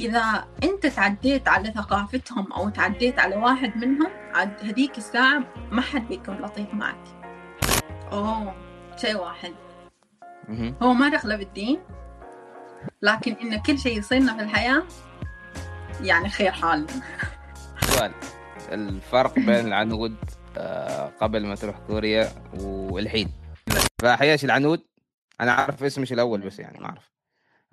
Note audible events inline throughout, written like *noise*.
إذا أنت تعديت على ثقافتهم أو تعديت على واحد منهم عاد هذيك الساعة ما حد بيكون لطيف معك. أوه شيء واحد. هو ما دخله بالدين لكن إن كل شيء يصيرنا في الحياة يعني خير حال. سؤال. الفرق بين العنود آه، قبل ما تروح كوريا والحين. فحياش العنود أنا أعرف اسمش الأول بس يعني ما أعرف.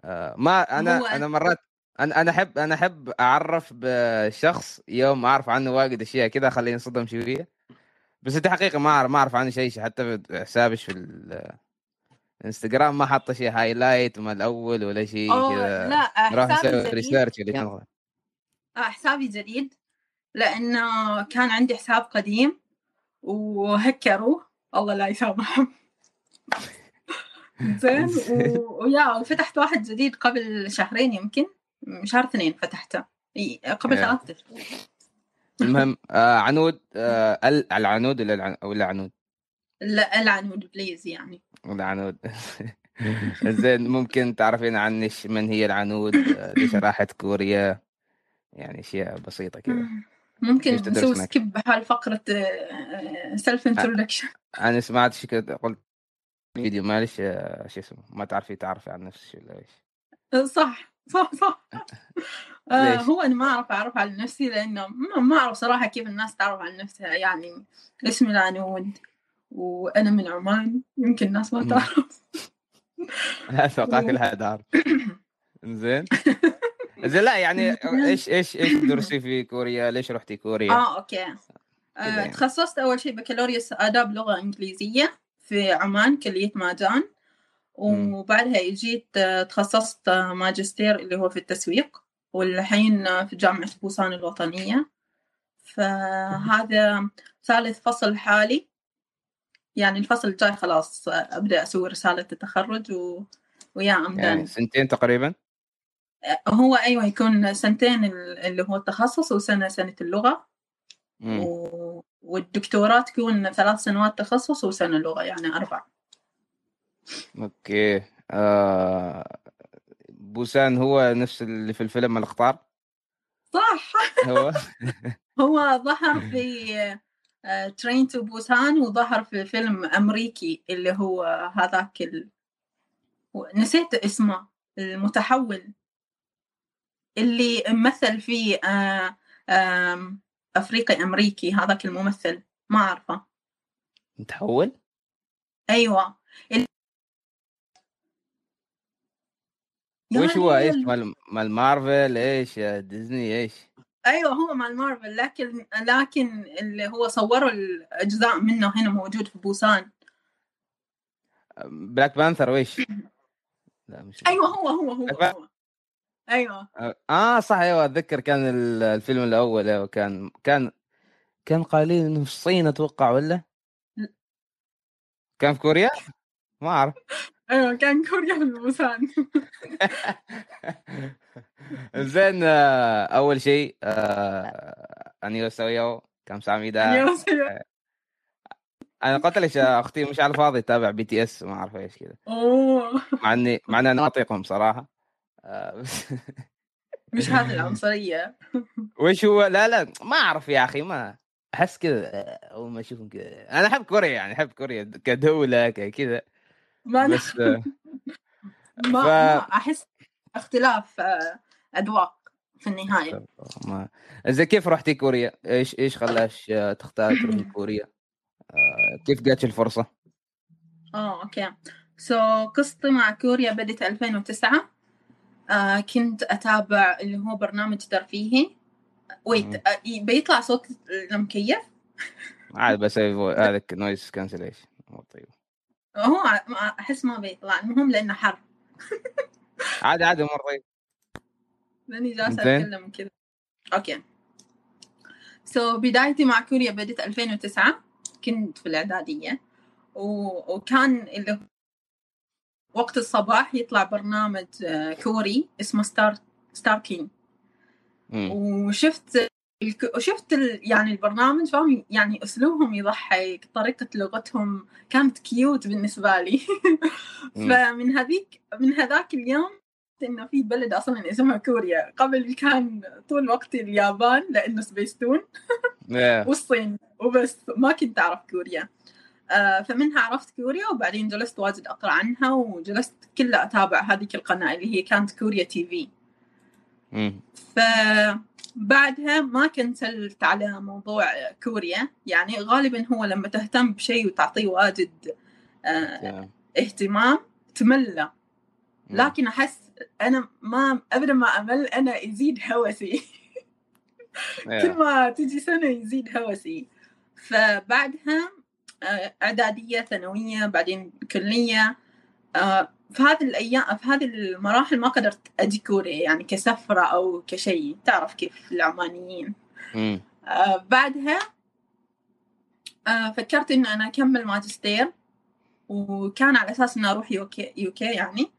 آه، ما أنا أنا مرات أنا أنا أحب أنا أحب أعرف بشخص يوم أعرف عنه واجد أشياء كذا خليني انصدم شوية. بس انت حقيقة ما أعرف ما أعرف عنه شيء حتى في حسابش في ال- الانستغرام ما حط شيء highlight ما الأول ولا شيء أوه كذا لا حسابي research اللي كان آه، حسابي جديد لأنه كان عندي حساب قديم وهكروه الله لا يسامحهم. *laughs* زين و- ويا وفتحت واحد جديد قبل شهرين يمكن. شهر اثنين فتحته. قبل. ثلاثة اشهر المهم *laughs* آه عنود آه ال- العنود ولا العن... ولا عنود لا العنود بليز يعني. العنود. *laughs* زين ممكن تعرفين عنش من هي العنود؟ آه، ليش راحت كوريا؟ يعني أشياء بسيطة كذا ممكن نسوي؟ skip بحال self introduction أنا سمعت كده قلت فيديو معلش آه، شو اسمه ما تعرفي تعرفي عن نفسك ولا إيش؟ صح. صح صح. آه؟ هو أنا ما أعرف أعرف عن نفسي لأنه ما أعرف صراحة كيف الناس تعرف عن نفسها. يعني اسمي العنود وأنا من عمان يمكن الناس ما. تعرف. *laughs* أتوقع كلها تعرف زين زين لا يعني *laughs* إيش إيش إيش تدرسي في كوريا؟ ليش رحتي كوريا؟ آه okay. آه. تخصصت أول شيء بكالوريوس آداب لغة إنجليزية في عمان كلية ماجان. وبعدها جيت آه، تخصصت آه، ماجستير اللي هو في التسويق والحين آه، في جامعة بوسان الوطنية. فهذا ثالث فصل حالي. يعني الفصل الجاي خلاص أبدأ أسوي رسالة التخرج و... ويا أم يعني سنتين تقريبا؟ هو أيوة يكون سنتين ال- اللي هو التخصص وسنة سنة اللغة. مم. و... والدكتوراه تكون ثلاث سنوات تخصص وسنة لغة يعني أربع. okay. آه... بوسان هو نفس اللي في الفيلم القطار؟ صح. هو؟ *laughs* هو ظهر في Train to Busan وظهر في فيلم أمريكي اللي هو هذاك ال... نسيت اسمه المتحول. اللي مثل فيه آه، آم، أفريقي أمريكي هذاك الممثل. ما أعرفه. متحول؟ أيوة. ال... يا وش هو؟ إيش. مال مال مارفل؟ إيش ديزني؟ إيش؟ أيوه هو مال مارفل لكن لكن اللي هو صوروا الأجزاء منه هنا موجود في بوسان. Black Panther ويش *clears throat* لا مش أيوه هو هو هو. هو. أيوه. آه صح أيوه أتذكر كان ال- الفيلم الأول أيوه كان كان كان قايلين إنه في الصين أتوقع ولا؟ كان في كوريا؟ ما أعرف. أيوه كان كوريا في بوسان *laughs* زين آه، أول شيء آه، 안녕하세요 감사합니다 أيوة. أنا قلت لك أختي مش على الفاضي تتابع BTS ما أعرف إيش كذا أوه. مع إني مع إني أنا أطيقهم صراحة. آه، بس *laughs* مش هذه العنصرية. وش هو؟ لا لا ما أعرف يا أخي ما أحس كذا آه، أول ما أشوفهم كذا. أنا أحب كوريا يعني أحب كوريا كدولة كذا. ما بس *laughs* ما, ف- ما أحس اختلاف آه، أذواق في النهاية ما زي كيف رحتي كوريا؟ إيش إيش خلاش آه، تختاري تروحي *clears throat* كوريا؟ آه، كيف جاتش الفرصة؟ آه okay so قصتي مع كوريا بدت 2009 آه كنت أتابع اللي هو برنامج ترفيهي. wait آه بيطلع صوت المكيف عاد بسوي فو- هذا noise cancellation طيب هو أحس ما بيطلع المهم لأنه حر. عادي عادي طيب لأني جالسة. أتكلم كذا okay. so بدايتي مع كوريا بدت 2009 كنت في الإعدادية. و... وكان اللي وقت الصباح يطلع برنامج آه، كوري اسمه Star Star King مم. وشفت الك... وشفت ال... يعني البرنامج فاهم يعني أسلوبهم يضحك طريقة لغتهم كانت cute بالنسبة لي. *laughs* فمن هذيك من هذاك اليوم إنه في بلد أصلا اسمها كوريا قبل كان طول وقتي اليابان لأنه سبيستون. والصين وبس ما كنت أعرف كوريا آه، فمنها عرفت كوريا وبعدين جلست واجد أقرأ عنها وجلست كلها أتابع هذيك القناة اللي هي كانت كوريا TV مم. فبعدها ما كنسلت على موضوع كوريا يعني غالبا هو لما تهتم بشيء وتعطيه واجد Yeah. اهتمام تمله مم. لكن أحس أنا ما ابدا ما أمل أنا يزيد هوسي كل. ما تجي سنة يزيد هوسي فبعدها آه، إعدادية ثانوية بعدين كلية آه، في هذه الأيام في هذه المراحل ما قدرت أجي كوريا يعني كسفرة أو كشيء. تعرف كيف العمانيين. مم. آه، بعدها آه، فكرت انه أنا أكمل ماجستير. وكان على أساس إني أروح يوكي, يوكي يعني.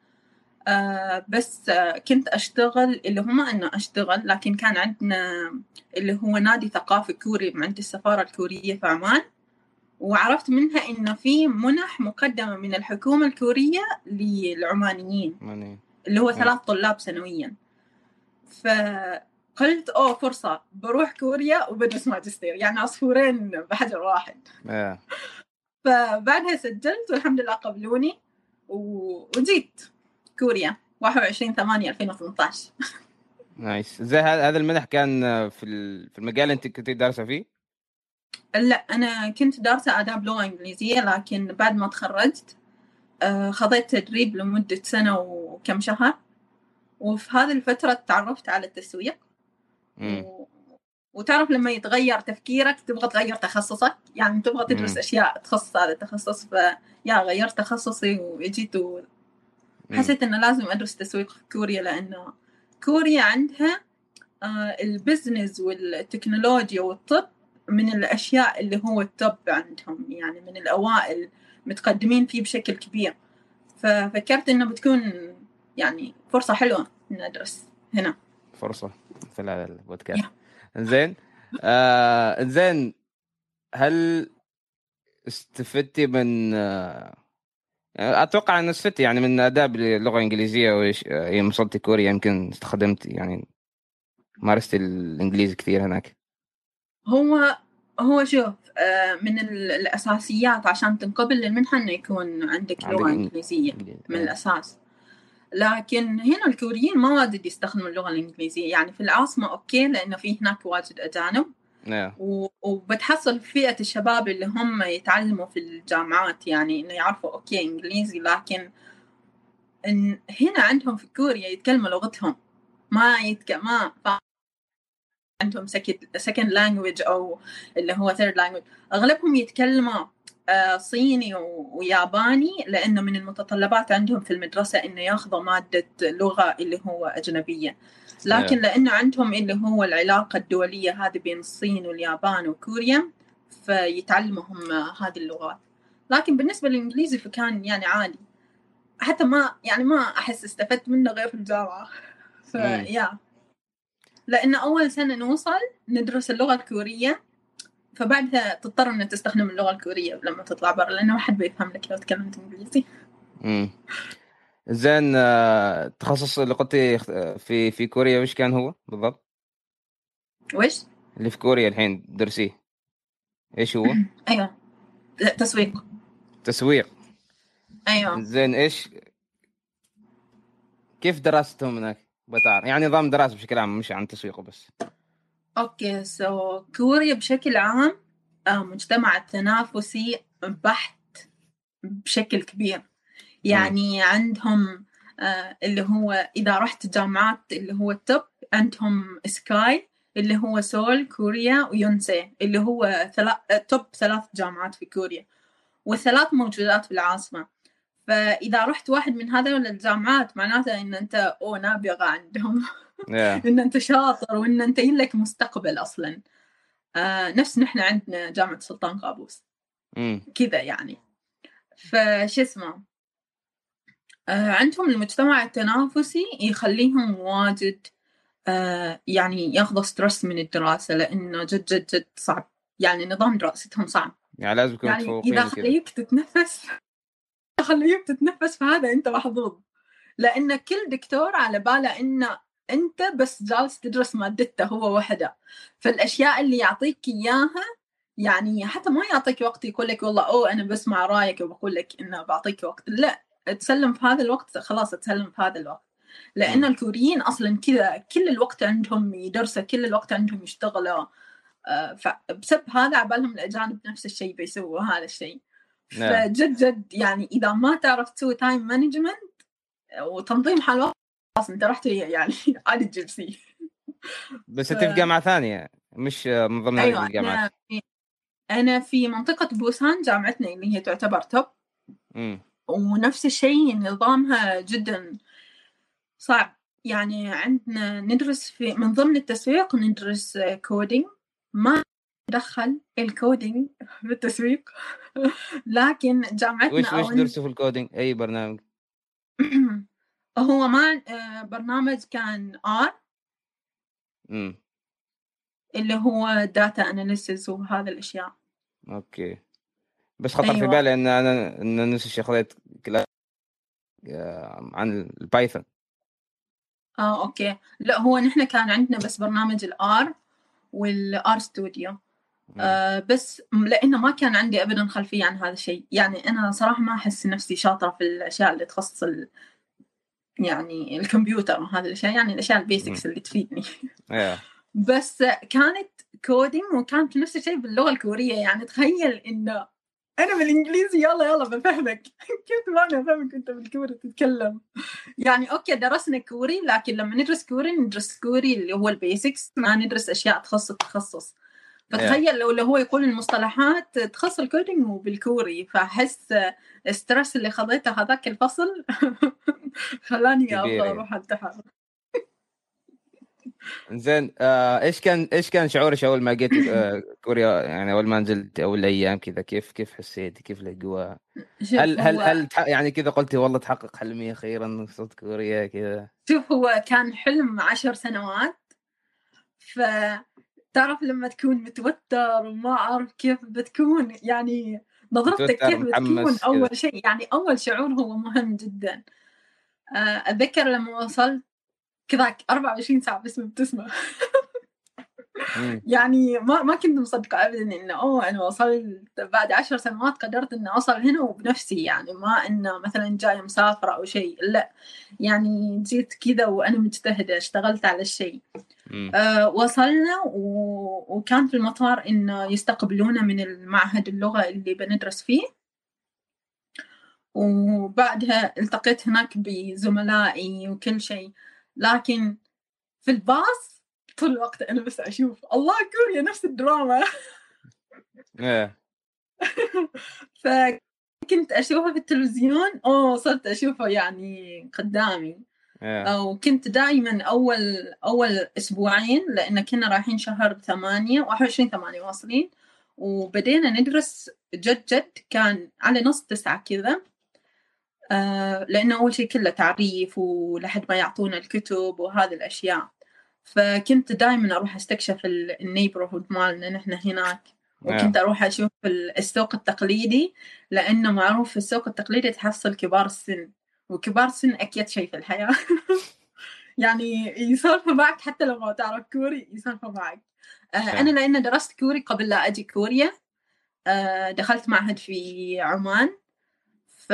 آه، بس آه، كنت أشتغل اللي هو ما إنه أشتغل. لكن كان عندنا اللي هو نادي ثقافي كوري عند السفارة الكورية في عمان. وعرفت منها إنه في منح مقدمة من الحكومة الكورية للعمانيين ماني اللي هو مم. ثلاث طلاب سنويا. فقلت أوه فرصة بروح كوريا وبدرس ماجستير يعني عصفورين بحجر واحد. yeah. فبعدها سجلت والحمد لله قبلوني و- وجيت كوريا 21 8 2018 نايس. زي هذا المنح كان في في المجال اللي أنت كنت دارسه فيه؟ لا أنا كنت دارسة آداب لغة إنجليزية لكن بعد ما تخرجت آه، خذيت تدريب لمدة سنة وكم شهر وفي هذه الفترة تعرفت على التسويق. و... وتعرف لما يتغير تفكيرك تبغى تغير تخصصك يعني تبغى تدرس مم. أشياء تخصص هذا التخصص فيا غيرت تخصصي وجيت و... مم. حسيت إنه لازم أدرس تسويق في كوريا لأنه كوريا عندها آه، ال business والتكنولوجيا والطب من الأشياء اللي هو ال top عندهم يعني من الأوائل متقدمين فيه بشكل كبير. ففكرت إنه بتكون يعني فرصة حلوة إني أدرس هنا. فرصة في هذا البودكاست. زين آه زين هل استفدتي من آه أتوقع ان استفدتي يعني من أداب اللغة الإنجليزية وإيش- آه، يوم وصلتي كوريا يمكن استخدمت يعني مارست الإنجليزي كثير هناك. هو هو شوف آه، من ال- الأساسيات عشان تنقبل للمنحة إنه يكون عندك لغة إن- إنجليزية إنجليزي. من آه. الأساس لكن هنا الكوريين ما واجد يستخدموا اللغة الإنجليزية يعني في العاصمة okay لأنه في هناك واجد أجانب آه. و- وبتحصل فئة الشباب اللي هم يتعلموا في الجامعات يعني إنه يعرفوا okay إنجليزي لكن إن هنا عندهم في كوريا يتكلموا لغتهم ما يتك ما عندهم second language أو اللي هو third language. أغلبهم يتكلموا آه، صيني وياباني لأنه من المتطلبات عندهم في المدرسة إنه ياخذوا مادة لغة اللي هو أجنبية. لكن لأنه عندهم اللي هو العلاقة الدولية هذه بين الصين واليابان وكوريا فيتعلموا هم هذه اللغات. لكن بالنسبة للإنجليزي فكان يعني عادي. حتى ما يعني ما أحس استفدت منه غير في الجامعة. *laughs* فيا لأن أول سنة نوصل ندرس اللغة الكورية فبعدها تضطر إنك تستخدم اللغة الكورية لما تطلع برا لأنه ما حد بيفهم لك لو تكلمت إنجليزي مم. زين آه، التخصص اللي قلتي في في كوريا وش كان هو بالضبط؟ وش؟ اللي في كوريا الحين درسيه إيش هو؟ *clears throat* أيوه تسويق تسويق أيوه زين إيش كيف دراستهم هناك؟ بتعرف. يعني نظام دراسة بشكل عام مش عن تسويقه بس. okay so كوريا بشكل عام آه، مجتمع تنافسي بحت بشكل كبير. يعني عندهم آه، اللي هو إذا رحت جامعات اللي هو ال top عندهم SKY اللي هو سول كوريا ويونسي اللي هو ثلا... top ثلاث جامعات في كوريا. والثلاث موجودات في فإذا رحت واحد من هذول الجامعات معناته إن أنت أو نابغة عندهم. Yeah. *laughs* إن أنت شاطر وإن أنت لك مستقبل أصلا. آه نفس نحن عندنا جامعة سلطان قابوس. مم. كذا يعني. فش اسمه؟ آه عندهم المجتمع التنافسي يخليهم واجد آه يعني ياخذوا ستريس من الدراسة لأنه جد جد جد صعب. يعني نظام دراستهم صعب. يعني لازم يكونوا يعني وكذا. خليك تتنفس إذا خليك تتنفس فهذا أنت محظوظ لأن كل دكتور على باله انه أنت بس جالس تدرس مادته هو وحده. فالأشياء اللي يعطيك إياها يعني حتى ما يعطيك وقت يقول لك والله أوه أنا بسمع رايك وبقول لك انه بعطيك وقت. لا تسلم في هذا الوقت خلاص تسلم في هذا الوقت. لأن. الكوريين أصلا كذا كل الوقت عندهم يدرسوا كل الوقت عندهم يشتغلوا. آه، فبسبب هذا عبالهم الأجانب نفس الشيء بيسووا هذا الشيء. نعم. فجد جد يعني إذا ما تعرف تسوي time management وتنظيم حال وقت خلاص أنت رحت يعني *laughs* عادي تجيب C بس ف- انت في جامعة ثانية مش من ضمن أيوه الجامعات. أنا في أنا في منطقة بوسان جامعتنا اللي هي تعتبر top ونفس الشيء نظامها جدا صعب. يعني عندنا ندرس في من ضمن التسويق ندرس coding ما ندخل ال coding في التسويق. *laughs* لكن جامعتنا وش وش درسوا في ال coding؟ أي برنامج. *clears throat* هو ما آه، برنامج كان R اللي هو data analysis وهذا الأشياء. okay. بس خطر في أيوة. بالي إن أنا إن نفس الشيء خذيت class آه، عن ال Python آه okay. لا هو نحن كان عندنا بس برنامج ال R وال R Studio. آه بس لأنه ما كان عندي ابدا خلفية عن هذا الشيء. يعني أنا صراحة ما أحس نفسي شاطرة في الأشياء اللي تخص ال... يعني الكمبيوتر وهذه الأشياء يعني الأشياء ال basics اللي تفيدني. *laughs* بس كانت coding وكانت نفس الشيء باللغة الكورية. يعني تخيل إنه أنا بالإنجليزي يلا يلا بفهمك. *laughs* كيف ما أنا أفهمك أنت بالكوري تتكلم. يعني okay درسنا كوري لكن لما ندرس كوري ندرس كوري اللي هو ال basics ما ندرس أشياء تخص التخصص. فتخيل لو هو يقول المصطلحات تخص ال coding وبالكوري فأحس ال stress اللي خذيته هذاك الفصل *laughs* خلاني يعني. أروح امتحن زين آه إيش كان إيش كان شعورك أول ما جيت آه كوريا؟ يعني أول ما نزلت أول أيام كذا كيف كيف حسيتي كيف الأجواء؟ هل هل هل يعني كذا قلتي والله تحقق حلمي أخيرا صرت كوريا كذا؟ شوف هو كان حلم عشر سنوات فتعرف لما تكون متوتر وما أعرف كيف بتكون يعني نظرتك كيف بتكون. أول شيء يعني أول شعور هو مهم جدا آه، أتذكر لما وصلت كذاك 24 ساعة بس مبتسمة. *laughs* يعني ما ما كنت مصدقة أبدا إنه أوه أنا وصلت بعد عشر سنوات قدرت إني أوصل هنا وبنفسي يعني ما إنه مثلا جاية مسافرة أو شيء لا. يعني جيت كذا وأنا مجتهدة اشتغلت على الشيء. أه وصلنا و... وكان في المطار إنه يستقبلونا من المعهد اللغة اللي بندرس فيه. وبعدها التقيت هناك بزملائي وكل شيء. لكن في الباص طول الوقت أنا بس أشوف. الله كوريا نفس الدراما. إيه. *laughs* فكنت أشوفها في التلفزيون. أوه صرت أشوفه يعني قدامي. إيه. أو كنت دائما أول أول أسبوعين لأن كنا رايحين شهر ثمانية واحد وعشرين ثمانية واصلين. وبدينا ندرس جد جد كان على نص تسعة كذا. آه لأنه أول شيء كله تعريف ولحد ما يعطونا الكتب وهذه الأشياء. فكنت دائما أروح أستكشف النيبرهود مالنا نحن هناك. وكنت أروح أشوف ال- السوق التقليدي لأنه معروف في السوق التقليدي تحصل كبار السن. وكبار السن أكيد شيء في الحياة. *laughs* يعني يسولفوا معك حتى لو ما تعرف كوري يسولفوا معك. آه صح. أنا لأن درست كوري قبل لا أجي كوريا. آه دخلت معهد في عمان. ف...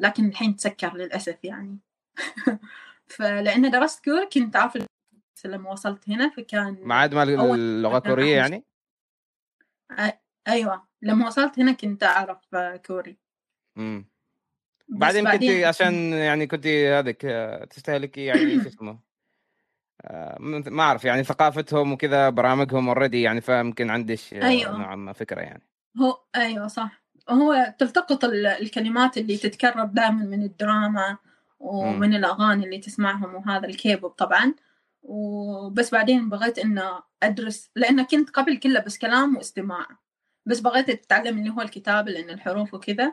لكن الحين تسكر للأسف يعني. *laughs* فلأن درست كوري كنت بس لما وصلت هنا فكان معاد مال أول- اللغة الكورية يعني؟ أيوة. لما وصلت هنا كنت أعرف آه، كوري. مم. بس بعدين كنت عشان يعني كنت هذيك آه، تستهلكي يعني شو *coughs* اسمه آه، ما ما أعرف يعني ثقافتهم وكذا برامجهم already يعني فيمكن عندك آه، أيوة. نوعا ما فكرة يعني. هو أيوه صح. هو تلتقط ال- الكلمات اللي تتكرر دائما من الدراما ومن الأغاني اللي تسمعهم وهذا الكيبوب طبعا. وبس بعدين بغيت إنه أدرس لأنه كنت قبل كله بس كلام واستماع. بس بغيت أتعلم اللي هو الكتابة لأن الحروف وكذا.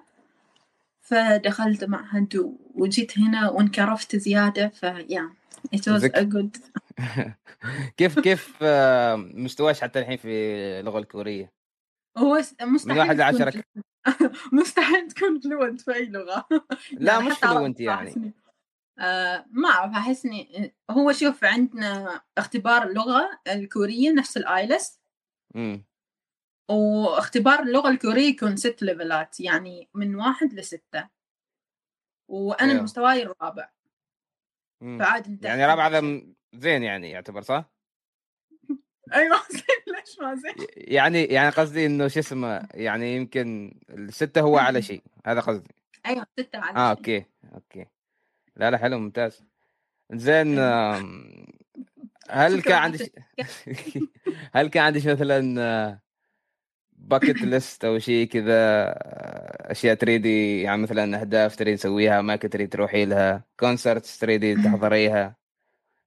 فدخلت معهد وجيت هنا وانكرفت زيادة ف yeah it was a good *laughs* كيف كيف آه، مستواش حتى الحين في اللغة الكورية؟ هو مستحيل واحد تكون لعشرة. *laughs* مستحيل تكون fluent في أي لغة. لا يعني مش fluent يعني. آه ما أعرف أحس إني هو شوف عندنا اختبار اللغة الكورية نفس ال IELTS واختبار اللغة الكورية يكون ست level ات يعني من واحد لستة وأنا أيوه. مستواي الرابع أمم. فعاد أنت يعني رابع هذا زين يعني يعتبر صح؟ *laughs* أيوه ليش ما زين يعني يعني قصدي إنه شو اسمه يعني يمكن الستة هو *laughs* على شيء هذا قصدي أيوه ستة على آه شيء. okay okay لا لا حلو ممتاز. زين هل كان عندك *laughs* هل كان عندك مثلا bucket list أو شيء كذا آه، أشياء تريدي يعني مثلا أهداف تريد تسويها اماكن تريد تروحي لها concert تريدي *laughs* تحضريها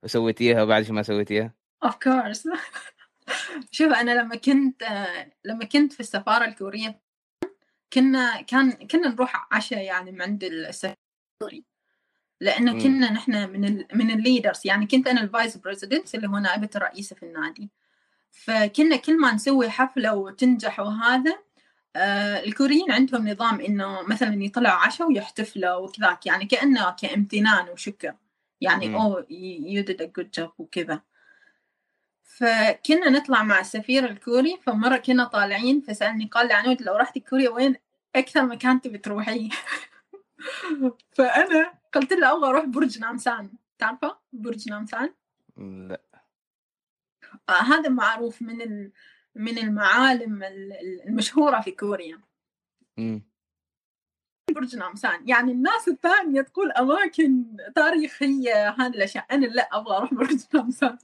وسويتيها وبعد شو ما سويتيها؟ of course *laughs* شوف أنا لما كنت آه، لما كنت في السفارة الكورية كنا كان كنا نروح عشاء يعني من عند السفير لأنه مم. كنا نحن من ال من ال leaders يعني كنت أنا ال vice president اللي هو نائبة الرئيسه في النادي. فكنا كل ما نسوي حفلة وتنجح وهذا آه الكوريين عندهم نظام إنه مثلا يطلعوا عشاء ويحتفلوا وكذاك. يعني كأنه كامتنان وشكر. يعني. oh you did a good job وكذا. فكنا نطلع مع السفير الكوري. فمرة كنا طالعين فسألني قال لي عنود لو رحتي كوريا وين أكثر مكان تبي تروحيه؟ *laughs* فأنا قلت له أبغى أروح برج نامسان. تعرفه برج نامسان؟ لا. آه هذا معروف من ال... من المعالم ال- ال- المشهورة في كوريا. مم. برج نامسان. يعني الناس الثانية تقول أماكن تاريخية هذه الأشياء. أنا لا أبغى أروح برج نامسان.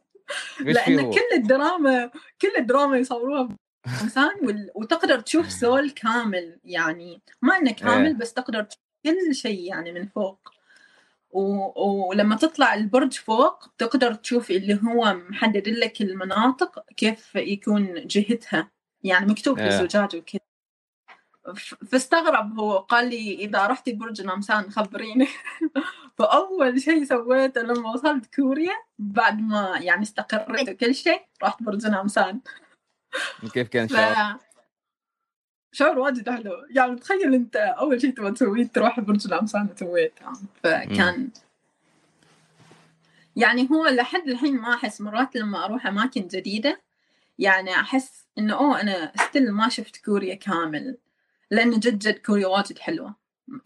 لأن؟ كل الدراما كل الدراما يصوروها نامسان وال... وتقدر تشوف *laughs* سول كامل. يعني ما إنه إيه. كامل بس تقدر تشوف كل شيء يعني من فوق. و... ولما تطلع البرج فوق تقدر تشوف اللي هو محدد لك المناطق كيف يكون جهتها. يعني مكتوب في إيه. زجاج وكذا. فاستغرب هو قال لي إذا رحتي برج نامسان خبريني. *laughs* فأول شيء سويته لما وصلت كوريا بعد ما يعني استقريت *laughs* وكل شيء رحت برج نامسان. كيف كان ف... شعور واجد حلو. يعني تخيل أنت أول شيء تبغى تسويه تروح برج الأمثال سويته فكان يعني هو لحد الحين ما أحس مرات لما أروح أماكن جديدة يعني أحس إنه أوه أنا ستيل ما شفت كوريا كامل. لأنه جد جد كوريا واجد حلوة.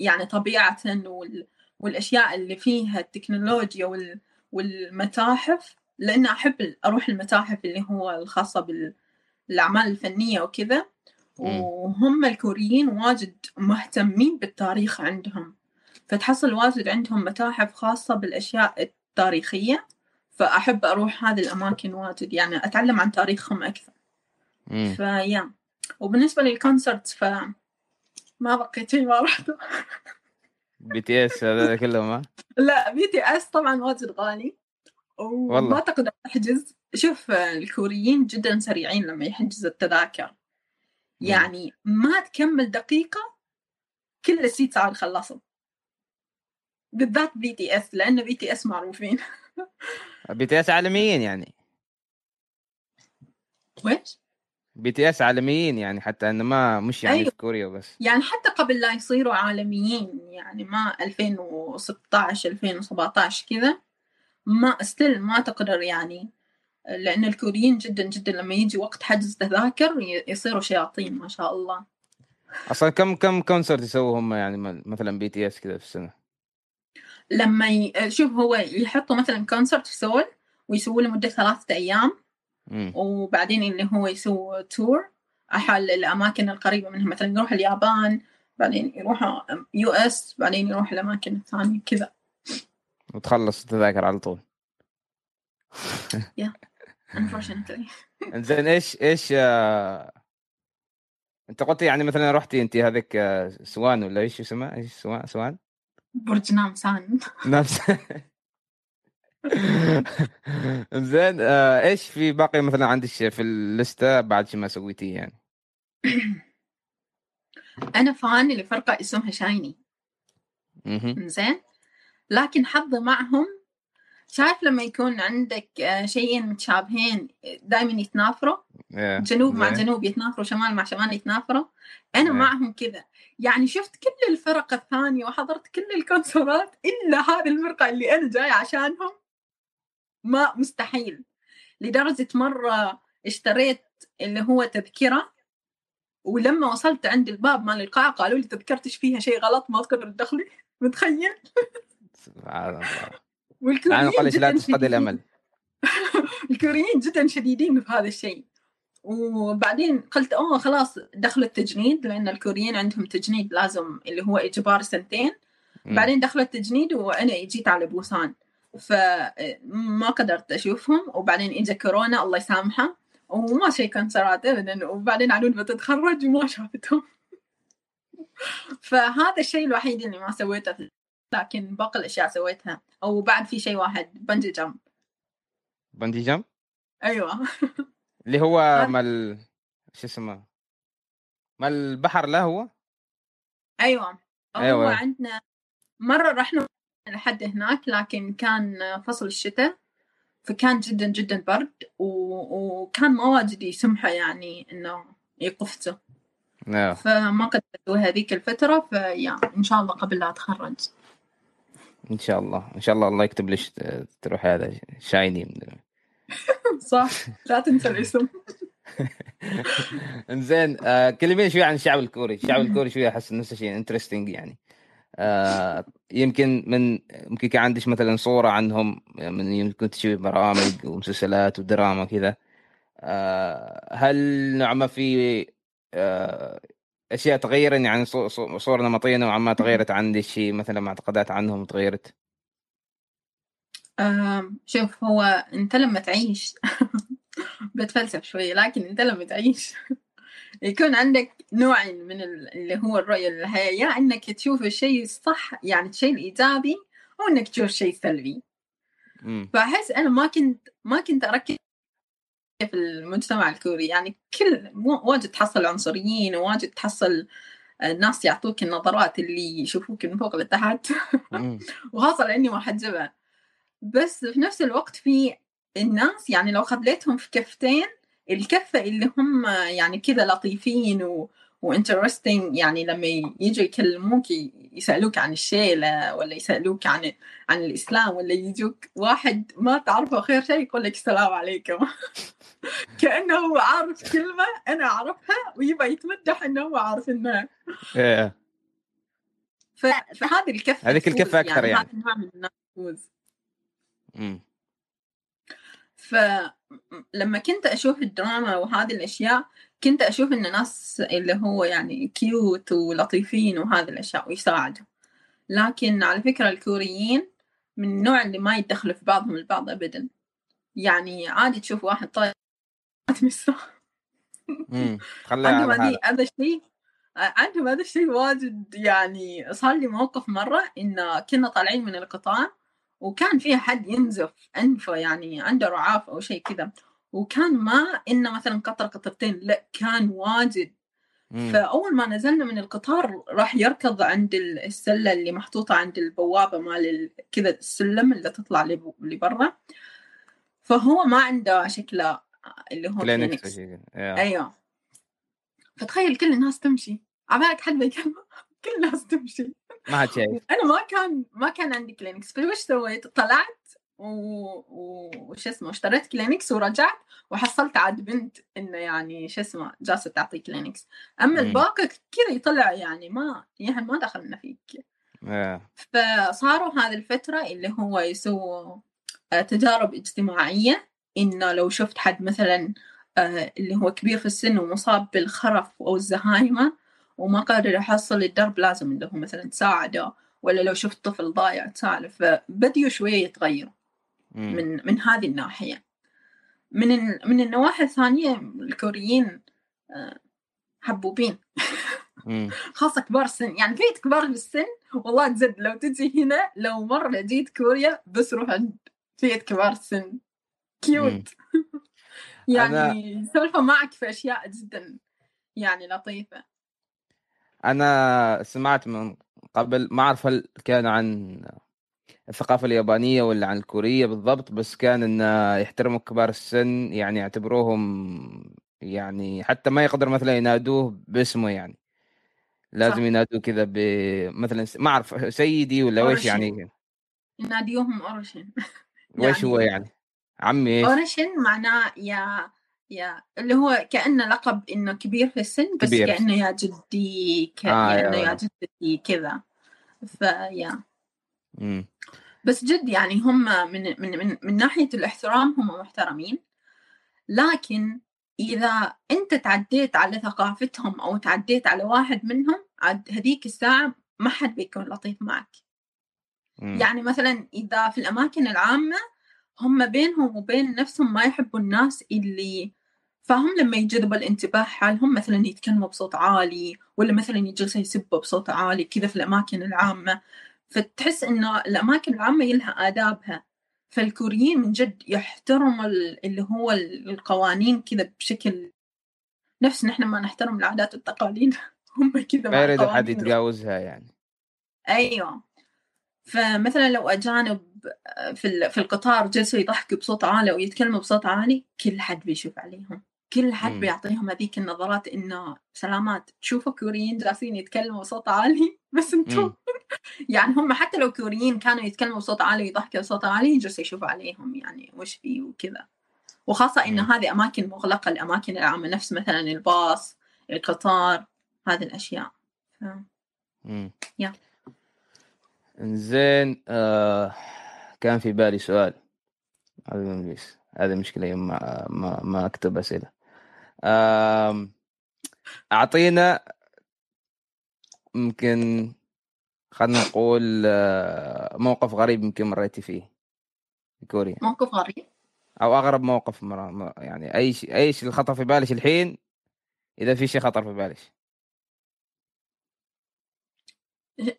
يعني طبيعة وال... والأشياء اللي فيها التكنولوجيا وال... والمتاحف. لأن أحب أروح المتاحف اللي هو الخاصة بالاعمال الفنية وكذا. وهم الكوريين واجد مهتمين بالتاريخ عندهم فتحصل واجد عندهم متاحف خاصة بالأشياء التاريخية فأحب أروح هذه الأماكن واجد يعني أتعلم عن تاريخهم أكثر مم. ف yeah وبالنسبة لل concert ف ما بقيت شيء ما رحت *laughs* BTS هذا كلهم؟ لا BTS طبعا واجد غالي وما والله. تقدر تحجز شوف الكوريين جدا سريعين لما يحجز التذاكر. يعني ما تكمل دقيقة كل ال seats صار خلصوا. بالذات BTS لأن BTS معروفين. BTS عالميين يعني. ويش؟ BTS عالميين يعني حتى إنه ما مش يعني أيوة. في كوريا بس. يعني حتى قبل لا يصيروا عالميين يعني ما 2016 2017 كذا ما still ما تقدر يعني لأن الكوريين جدا جدا لما يجي وقت حجز تذاكر يصيروا شياطين ما شاء الله. أصلا كم كم concert يسووا هم يعني مثلا BTS كذا في السنة؟ لما ي... شوف هو يحطوا مثلا concert في سول ويسووا له مدة ثلاثة أيام. مم. وبعدين اللي هو يسوي tour حق الأماكن القريبة منها. مثلا يروح اليابان بعدين يروح US بعدين يروح الأماكن الثانية كذا. وتخلص التذاكر على طول. *laughs* unfortunately. *laughs* إنزين إيش إيش آه... أنت قلت يعني مثلا رحتي أنت هذيك آه، سوان ولا إيش اسمها؟ إيش سوان سوان؟ برج نامسان نفس *laughs* زين آه إيش في باقي مثلا عندك في ال list ه بعد شي ما سويتيه يعني؟ *coughs* أنا فان لفرقة اسمها شايني. زين لكن حظي معهم شايف لما يكون عندك آه، شيئين متشابهين دائما يتنافروا؟ إيه، جنوب مع زين. جنوب يتنافروا شمال مع شمال يتنافروا؟ أنا إيه. معهم كذا. يعني شفت كل الفرق الثانية وحضرت كل الكونسرات إلا هذه الفرقة اللي أنا جاي عشانهم؟ ما مستحيل. لدرجة مرة اشتريت اللي هو تذكرة ولما وصلت عند الباب مال القاعة قالوا لي تذكرتش فيها شيء غلط ما تقدر تدخلي متخيل؟ سبحان الله. والكوريين يعني قال لا جدا تفقد الأمل. *laughs* الكوريين جدا شديدين في هذا الشيء. وبعدين قلت اوه خلاص دخلوا التجنيد لأن الكوريين عندهم تجنيد لازم اللي هو إجبار سنتين. مم. بعدين دخلوا التجنيد وأنا جيت على بوسان. فما قدرت أشوفهم. وبعدين اجى كورونا الله يسامحه. وما شيء كونسرات ابدا. وبعدين علون بتتخرج وما شافتهم. *laughs* فهذا الشيء الوحيد اللي ما سويته. لكن باقي الأشياء سويتها. أو بعد في شيء واحد بنجي جامب بندي جمب؟ أيوه. اللي هو *laughs* مال شو اسمه؟ مال البحر لا هو؟ أيوه. هو أيوة. عندنا مرة رحنا لحد هناك لكن كان فصل الشتاء فكان جدا جدا برد و... وكان ما واجد يسمحوا يعني إنه يقفزوا آه. فما قدرت هذيك الفترة فيا إن شاء الله قبل لا أتخرج. إن شاء الله. إن شاء الله الله يكتب ت- تروح هذا شايني. *laughs* صح. لا تنسى الاسم. *laughs* إنزين آه كلمين شوي عن الشعب الكوري. الشعب الكوري شوي أحس نفس الشيء انترستنج يعني. آه يمكن من يمكن كان عندك مثلا صورة عنهم من يوم كنت تشوفي برامج ومسلسلات ودراما كذا آه هل نوعا ما في آه أشياء تغيرت؟ يعني صو- صو- صوره نمطية نوعا ما تغيرت عندك؟ شيء مثلا معتقدات عنهم تغيرت؟ آم، شوف هو أنت لما تعيش *laughs* بتفلسف شوية لكن أنت لما تعيش *laughs* يكون عندك نوعين من ال- اللي هو الرؤية للحياة يا إنك تشوف الشيء الصح يعني الشيء الإيجابي أو إنك تشوف شيء سلبي امم فأحس أنا ما كنت ما كنت أركز في المجتمع الكوري يعني كل واجد تحصل عنصريين وواجد تحصل الناس يعطوك النظرات اللي يشوفوك من فوق لتحت. *laughs* وخاصة لأني محجبة بس في نفس الوقت في الناس يعني لو خليتهم في كفتين الكفة اللي هم يعني كذا لطيفين و وانترستنج يعني لما يجوا يكلموك ي- يسألوك عن الشيلة ولا يسألوك عن عن الإسلام ولا يجوك واحد ما تعرفه خير شيء يقول لك السلام عليكم *laughs* كأنه هو عارف كلمة أنا أعرفها ويبغى يتمدح إنه هو عارف إنها إيه. ف... فهذه الكفة هذيك تفوز، الكفة أكثر يعني. هذا النوع من أمم. فلما كنت أشوف الدراما وهذه الأشياء كنت أشوف إن ناس اللي هو يعني كيوت ولطيفين وهذه الأشياء ويساعدوا. لكن على فكرة الكوريين من النوع اللي ما يدخلوا في بعضهم البعض أبدا. يعني عادي تشوف واحد طايح *laughs* تمسه عندهم هذه هذا الشيء عندهم هذا الشيء واجد يعني صار لي موقف مرة إن كنا طالعين من القطار وكان فيها حد ينزف أنفه يعني عنده رعاف أو شيء كذا. وكان ما إنه مثلا قطرة قطرتين لا كان واجد. فأول ما نزلنا من القطار راح يركض عند ال- السلة اللي محطوطة عند البوابة مال ال- كذا السلم اللي تطلع لب- لبرا. فهو ما عنده شكله اللي هو كلينكس. أيوه. فتخيل كل الناس تمشي. عبالك حد بيكلمك *laughs* كل الناس تمشي. ما حد شايف. أنا ما كان ما كان عندي كلينكس فوش سويت؟ طلعت و... وش اسمه اشتريت كلينكس ورجعت وحصلت عاد بنت إنه يعني شو اسمه جالسة تعطي كلينكس أما. الباقي كذا يطلع يعني ما يعني ما دخلنا فيك. فصاروا هذه الفترة اللي هو يسووا آه، تجارب اجتماعية إنه لو شفت حد مثلا آه، اللي هو كبير في السن ومصاب بالخرف أو الزهايمة وما قادر يحصل الدرب لازم إنه مثلا تساعده ولا لو شفت طفل ضايع تسالف فبديوا شوية يتغيروا. من من هذه الناحية. من من النواحي الثانية الكوريين آه، حبوبين. *laughs* خاصة كبار السن. يعني فئة كبار بالسن والله جد لو تجي هنا لو مرة جيت كوريا بس روح عند فئة كبار السن. cute *laughs* يعني يسولفوا معك في أشياء جدا يعني لطيفة. أنا سمعت من قبل ما أعرف هل كان عن الثقافة اليابانية ولا عن الكورية بالضبط بس كان إن يحترموا كبار السن يعني يعتبروهم يعني حتى ما يقدر مثلا ينادوه باسمه يعني لازم صح. ينادوا كذا ب مثلا ما أعرف سيدي ولا ويش. يعني يناديوهم 어르신 *laughs* ويش هو يعني- يعني عمي إيش 어르신 معناه يا يا اللي هو كأنه لقب إنه كبير في السن بس كبير. كأنه يا جدي ك... آه، يعني يا يا. جدتي كذا فيا مم. بس جد يعني هم من من من, من ناحية الاحترام هم محترمين لكن إذا أنت تعديت على ثقافتهم أو تعديت على واحد منهم عاد هذيك الساعة ما حد بيكون لطيف معك مم. يعني مثلا إذا في الأماكن العامة هم بينهم وبين نفسهم ما يحبوا الناس اللي فهم لما يجذب الانتباه حالهم مثلا يتكلموا بصوت عالي ولا مثلا يجلسوا يسبوا بصوت عالي كذا في الأماكن العامة فتحس إنه الأماكن العامة لها آدابها. فالكوريين من جد يحترموا ال- اللي هو ال- القوانين كذا بشكل نفس نحن ما نحترم العادات والتقاليد. *laughs* هم كذا ما يريد حد يتجاوزها يعني. أيوه. فمثلا لو أجانب في ال- في القطار جلسوا يضحكوا بصوت عالي أو يتكلموا بصوت عالي كل حد بيشوف عليهم. كل حد مم. بيعطيهم هذيك النظرات إنه سلامات تشوفوا كوريين جالسين يتكلموا بصوت عالي *laughs* بس أنتم مم. *laughs* يعني هم حتى لو كوريين كانوا يتكلموا بصوت عالي ويضحكوا بصوت عالي يجلسوا يشوفوا عليهم يعني وش في وكذا وخاصة. إنه هذه أماكن مغلقة الأماكن العامة نفس مثلا الباص القطار هذه الأشياء ف... يا. إنزين آه كان في بالي سؤال هذا مشكلة يوم ما ما, ما أكتب أسئلة أعطينا ممكن خلينا نقول آه، موقف غريب يمكن مريتي فيه في كوريا. موقف غريب؟ أو أغرب موقف مرة يعني أي شيء أي شيء خطر في بالك الحين؟ إذا في شيء خطر في بالك.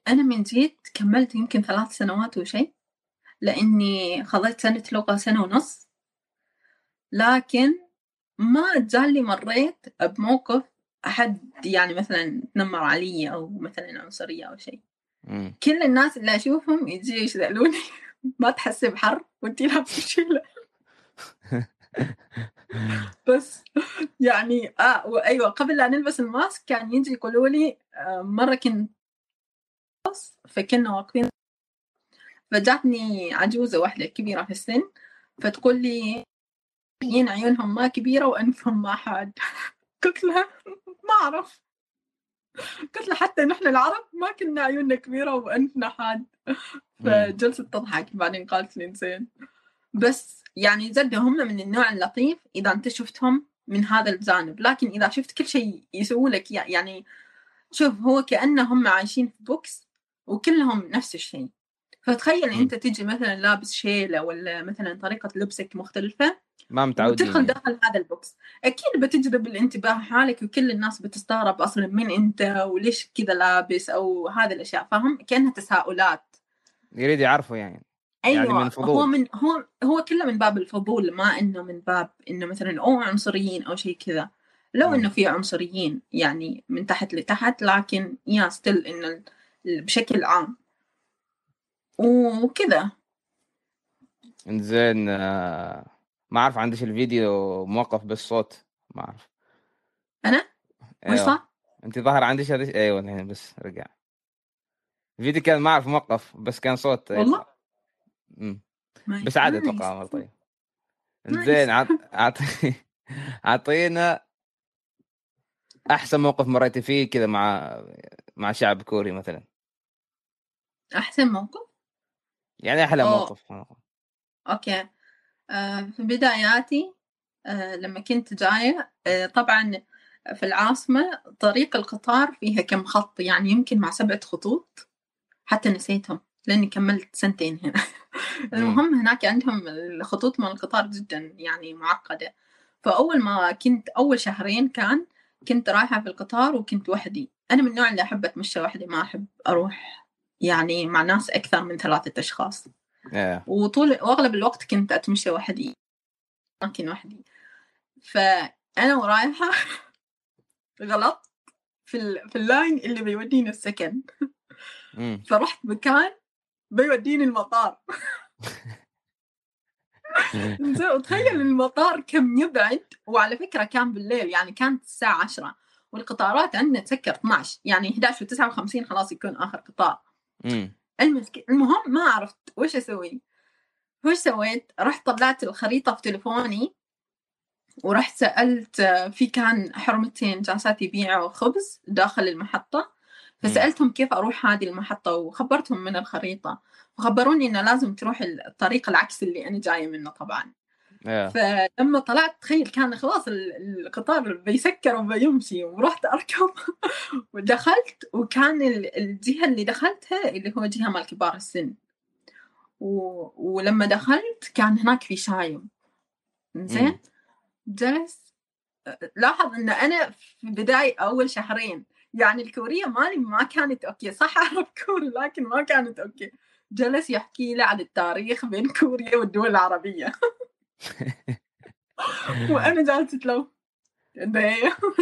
أنا من جيت كملت يمكن ثلاث سنوات وشيء لأني خذيت سنة لغة سنة ونص لكن ما جالي مريت بموقف أحد يعني مثلا تنمر علي أو مثلا عنصرية أو شيء. كل الناس اللي أشوفهم يجي يسألوني *laughs* ما تحسي بحر وأنتي لابسة شيلة *laughs* بس يعني آه وأيوة قبل لا نلبس الماسك كان يجي يقولوا لي آه مرة كنت فكنا واقفين. فجاتني عجوزة واحدة كبيرة في السن فتقول لي ين عيونهم ما كبيرة وأنفهم ما حاد. *laughs* قلت لها ما أعرف. قلت لها حتى نحن العرب ما كنا عيوننا كبيرة وأنفنا حاد. *laughs* فجلست تضحك بعدين قالت لي زين. بس يعني جد هم من النوع اللطيف إذا أنت شفتهم من هذا الجانب. لكن إذا شفت كل شيء يسووا لك يعني شوف هو كأنهم عايشين في box وكلهم نفس الشيء. فتخيل. أنت تجي مثلا لابس شيلة ولا مثلا طريقة لبسك مختلفة ما متعودين يعني. داخل هذا ال box. أكيد بتجذب الانتباه حالك وكل الناس بتستغرب أصلا من أنت وليش كذا لابس أو هذه الأشياء فاهم كأنها تساؤلات. يريد يعرفوا يعني. أيوه يعني من فضول. هو من هو هو كله من باب الفضول ما إنه من باب إنه مثلا أو عنصريين أو شيء كذا. لو مم. إنه في عنصريين يعني من تحت لتحت لكن يا ستيل انه بشكل عام. وكذا. إنزين آه، ما أعرف عندش الفيديو موقف بالصوت ما أعرف أنا وش أيوة. صار؟ أنت ظاهر عندك هذا أيوه الحين بس رجع الفيديو كان ما أعرف موقف بس كان صوت والله؟ مم. ما بس عادي. أتوقع أمر طيب. زين عط- عط- *laughs* أعطينا أحسن موقف مريتي فيه كذا مع مع شعب كوري مثلا أحسن موقف يعني أحلى أوه. موقف أوكي في بداياتي آه لما كنت جاية آه طبعا في العاصمة طريق القطار فيها كم خط يعني يمكن مع سبعة خطوط حتى نسيتهم لأني كملت سنتين هنا. *laughs* المهم هناك عندهم الخطوط مال القطار جدا يعني معقدة. فأول ما كنت أول شهرين كان كنت رايحة في القطار وكنت وحدي. أنا من النوع اللي أحب أتمشى وحدي ما أحب أروح يعني مع ناس أكثر من ثلاثة أشخاص. إيه. وطول وأغلب الوقت كنت أتمشى وحدي. اماكن وحدي. فأنا ورايحة *laughs* غلط في ال... في ال line اللي بيوديني السكن. فرحت مكان بيوديني المطار. *laughs* زين وتخيل المطار كم يبعد؟ وعلى فكرة كان بالليل يعني كانت الساعة عشرة. والقطارات عندنا تسكر 12 يعني 11 و59 خلاص يكون آخر قطار. امم المسك... المهم ما عرفت وش أسوي. وش سويت؟ رحت طلعت الخريطة في تليفوني ورحت سألت في كان حرمتين جالسات يبيعوا خبز داخل المحطة. فسألتهم كيف أروح هذه المحطة وخبرتهم من الخريطة. وخبروني إنه لازم تروح الطريق العكس اللي أنا جاية منه طبعا. يا. فلما طلعت تخيل كان خلاص ال- القطار بيسكر وبيمشي ورحت أركب *laughs* ودخلت وكان ال- الجهة اللي دخلتها اللي هو جهة مال كبار السن. و... ولما دخلت كان هناك في شايب زين. جلس لاحظ إن أنا في بداية أول شهرين يعني الكورية مالي ما كانت okay. صح *laughs* أعرف كوري لكن ما كانت okay. جلس يحكي لي عن التاريخ بين كوريا والدول العربية. *laughs* وأنا جالسه *laughs* له ده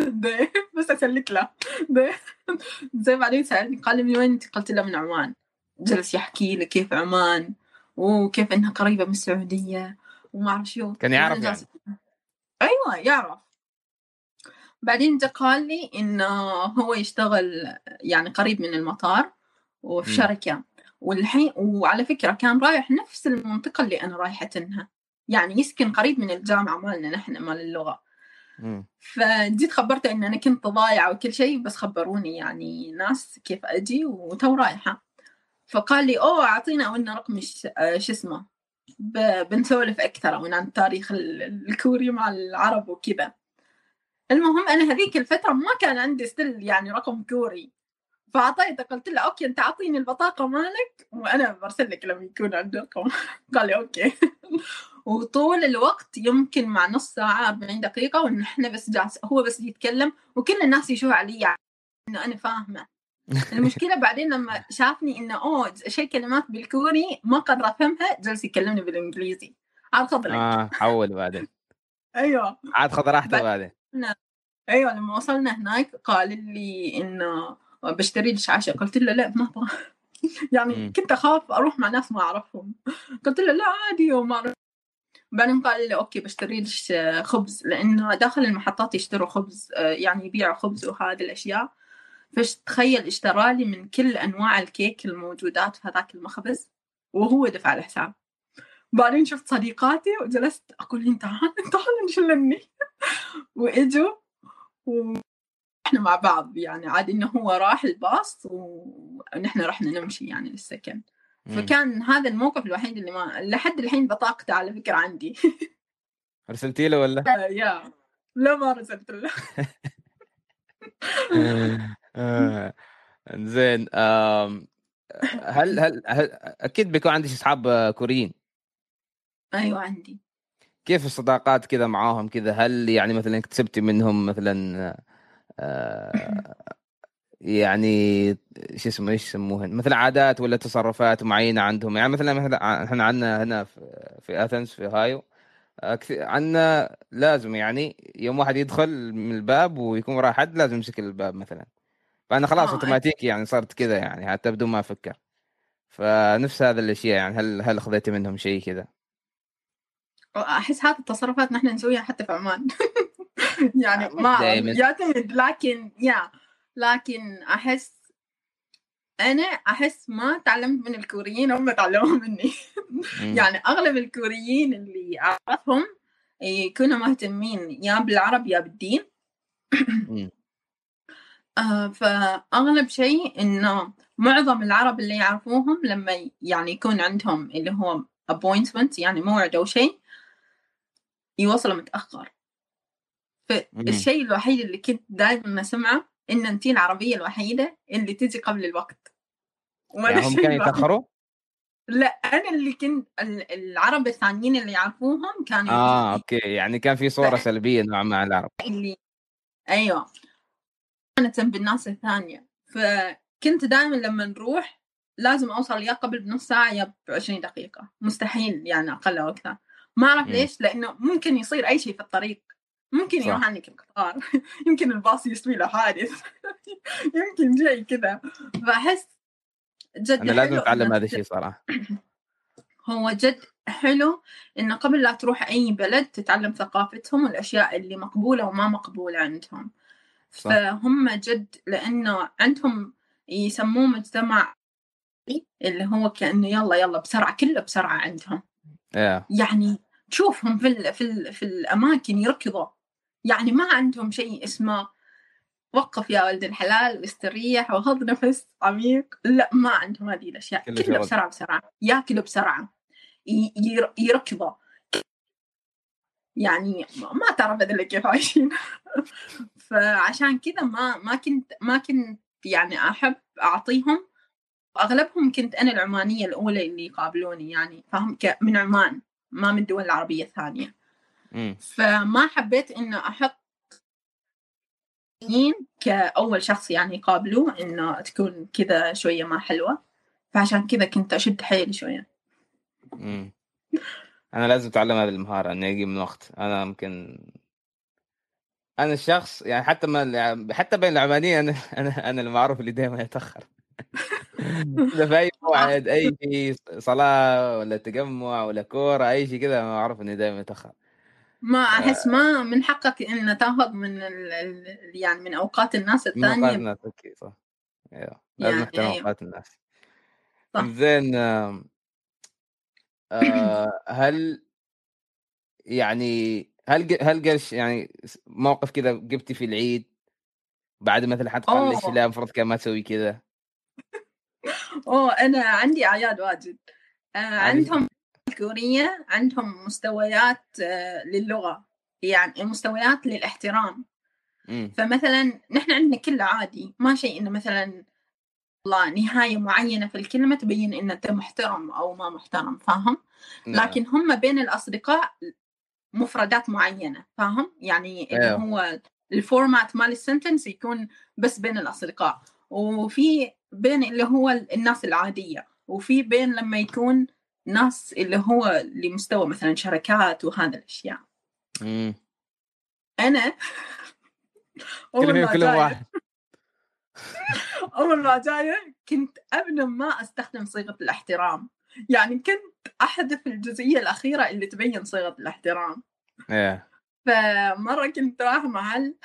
ده بس اسلك له. ده زي بعدين سألني قال لي من وين انت؟ قلت له من عمان. جلس يحكي لي كيف عمان وكيف إنها قريبة من السعودية وما أعرف شو. كان يعرف يعني. أيوه يعرف. بعدين جا قال لي إنه هو يشتغل يعني قريب من المطار وفي. شركة. والحين وعلى فكرة كان رايح نفس المنطقة اللي أنا رايحتها يعني يسكن قريب من الجامعة مالنا نحن مال اللغة. مم. فجيت خبرته إن أنا كنت ضايعة وكل شيء بس خبروني يعني ناس كيف أجي وتو رايحة. فقال لي أوه أعطينا قلنا رقم شو اسمه بنسولف أكثر عن عن التاريخ ال- الكوري مع العرب وكذا. المهم أنا هذيك الفترة ما كان عندي still يعني رقم كوري. فأعطيته قلت له okay أنت أعطيني البطاقة مالك وأنا برسل لك لما يكون عندي رقم. *laughs* قال لي okay. وطول الوقت يمكن مع نص ساعة 40 دقيقة ونحن بس جالس هو بس يتكلم وكل الناس يشوفوا علي يعني إنه أنا فاهمة. المشكلة *laughs* بعدين لما شافني إنه أوه شيء كلمات بالكوري ما قدر أفهمها جلس يكلمني بالإنجليزي. عاد خضلك آه حول بعدين. *laughs* أيوه. عاد خذ راحته بعد- بعدين. أيوه لما وصلنا هناك قال لي إنه بشتري لي شاشه قلت له لا ما أبغى. *laughs* يعني. كنت أخاف أروح مع ناس ما أعرفهم. قلت له لا عادي وما. بعدين قال لي okay بشتري لك خبز لأنه داخل المحطات يشتروا خبز آه، يعني يبيعوا خبز وهذه الأشياء. فش تخيل اشترى لي من كل أنواع الكيك الموجودات في هذاك المخبز وهو دفع الحساب. بعدين شفت صديقاتي وجلست أقول لهم تعال تعال نشلني وإجوا وإحنا مع بعض يعني عاد إنه هو راح الباص ونحن رحنا نمشي يعني للسكن. فكان هذا الموقف الوحيد اللي ما لحد الحين بطاقته على فكرة عندي. *laughs* ارسلتي له ولا؟ *laughs* يا. لا ما رسلت له. *laughs* آه، زين آم، هل هل هل أكيد بيكون عندك أصحاب آه، كوريين. أيوه عندي. كيف الصداقات كذا معاهم كذا؟ هل يعني مثلا اكتسبتي منهم مثلا آه، يعني شو اسمه إيش يسموهن؟ مثلا عادات ولا تصرفات معينة عندهم. يعني مثلا مثلا إحنا عندنا هنا في في اثنز في هايو عندنا لازم يعني يوم واحد يدخل من الباب ويكون وراه حد لازم يمسك الباب مثلا. فأنا خلاص آه، أوتوماتيكي يعني صرت كذا يعني حتى بدون ما أفكر. فنفس هذا الأشياء يعني هل هل خذيتي منهم شيء كذا؟ أحس هذه التصرفات نحن نسويها حتى في عمان. *laughs* يعني آه، ما. يعتمد لكن يا لكن أحس أنا أحس ما تعلمت من الكوريين هم تعلموا مني. *laughs* يعني أغلب الكوريين اللي أعرفهم يكونوا مهتمين يا بالعرب يا بالدين. آه فأغلب شيء إنه معظم العرب اللي يعرفوهم لما يعني يكون عندهم اللي هو appointment يعني موعد أو شيء يوصلوا متأخر فالشيء الوحيد اللي كنت دائما أسمعه إن انت العربية الوحيدة اللي تجي قبل الوقت. وأنا يعني هم كانوا يتأخروا؟ لا أنا اللي كنت ال- العرب الثانيين اللي يعرفوهم كانوا آه أوكي. يعني كان في صورة سلبية نوعا ما على العرب. اللي أيوه. كانت بالناس الثانية. فكنت دائما لما نروح لازم أوصل يا قبل بنص ساعة يا ب 20 دقيقة. مستحيل يعني أقل أو أكثر ما أعرف. ليش لأنه ممكن يصير أي شيء في الطريق. ممكن. يروح عنك القطار. *laughs* يمكن الباص يسوي له حادث. *laughs* يمكن شيء كذا. فأحس جد أنا لازم إنك هذا الشيء صراحة. *clears throat* هو جد حلو إنه قبل لا تروح أي بلد تتعلم ثقافتهم والأشياء اللي مقبولة وما مقبولة عندهم. صح. فهم جد لأنه عندهم يسموه مجتمع اللي هو كأنه يلا يلا بسرعة كله بسرعة عندهم. يا يعني تشوفهم في ال في ال في الأماكن يركضوا. يعني ما عندهم شيء اسمه وقف يا ولد الحلال واستريح وخذ نفس عميق. لا ما عندهم هذه الأشياء. كله. بسرعة بسرعة. ياكلوا بسرعة. يركضوا. يعني ما تعرف هذول كيف عايشين. *laughs* فعشان كذا ما ما كنت ما كنت يعني أحب أعطيهم. واغلبهم كنت أنا العمانية الأولى اللي يقابلوني يعني. فهم ك- من عمان ما من الدول العربية الثانية. مم. فما حبيت إنه أحط كأول شخص يعني يقابلوه إنه تكون كذا شوية ما حلوة. فعشان كذا كنت أشد حيلي شوية. مم. أنا لازم أتعلم هذه المهارة اني أجي من وقت. أنا يمكن أنا الشخص يعني حتى ما حتى بين العمانيين أنا *laughs* أنا أنا المعروف اللي دائما يتأخر. *laughs* إذا في أي موعد أي شيء صلاة ولا تجمع ولا كورة أي شيء كذا معروف إني دائما يتأخر. ما أحس ما من حقك ان تاخذ من ال يعني من أوقات الناس من أوقات الثانية الناس أوكي صح أيوه لازم يعني نحترم أيوة. أوقات الناس صح. زين آه، هل يعني هل هل قرش يعني موقف كذا جبتي في العيد بعد مثلا حد قال ليش. لا المفروض كان ما تسوي كذا أوه أنا عندي أعياد واجد آه. عندهم الكورية عندهم مستويات آه للغة يعني مستويات للاحترام فمثلا نحن عندنا كله عادي ما شيء إنه مثلا والله نهاية معينة في الكلمة تبين ان أنت محترم أو ما محترم فاهم نعم. لكن هم بين الأصدقاء مفردات معينة فاهم يعني اللي أيوه. هو ال format مال ال sentence يكون بس بين الأصدقاء وفي بين اللي هو الناس العادية وفي بين لما يكون ناس اللي هو لمستوى مثلا شركات وهذا الأشياء. امم أنا أول كلهم ما كلهم جاية واحد. أول ما جاية *laughs* كنت ابدا ما أستخدم صيغة الاحترام. يعني كنت أحذف الجزئية الأخيرة اللي تبين صيغة الاحترام. إيه. فمرة كنت رايحة محل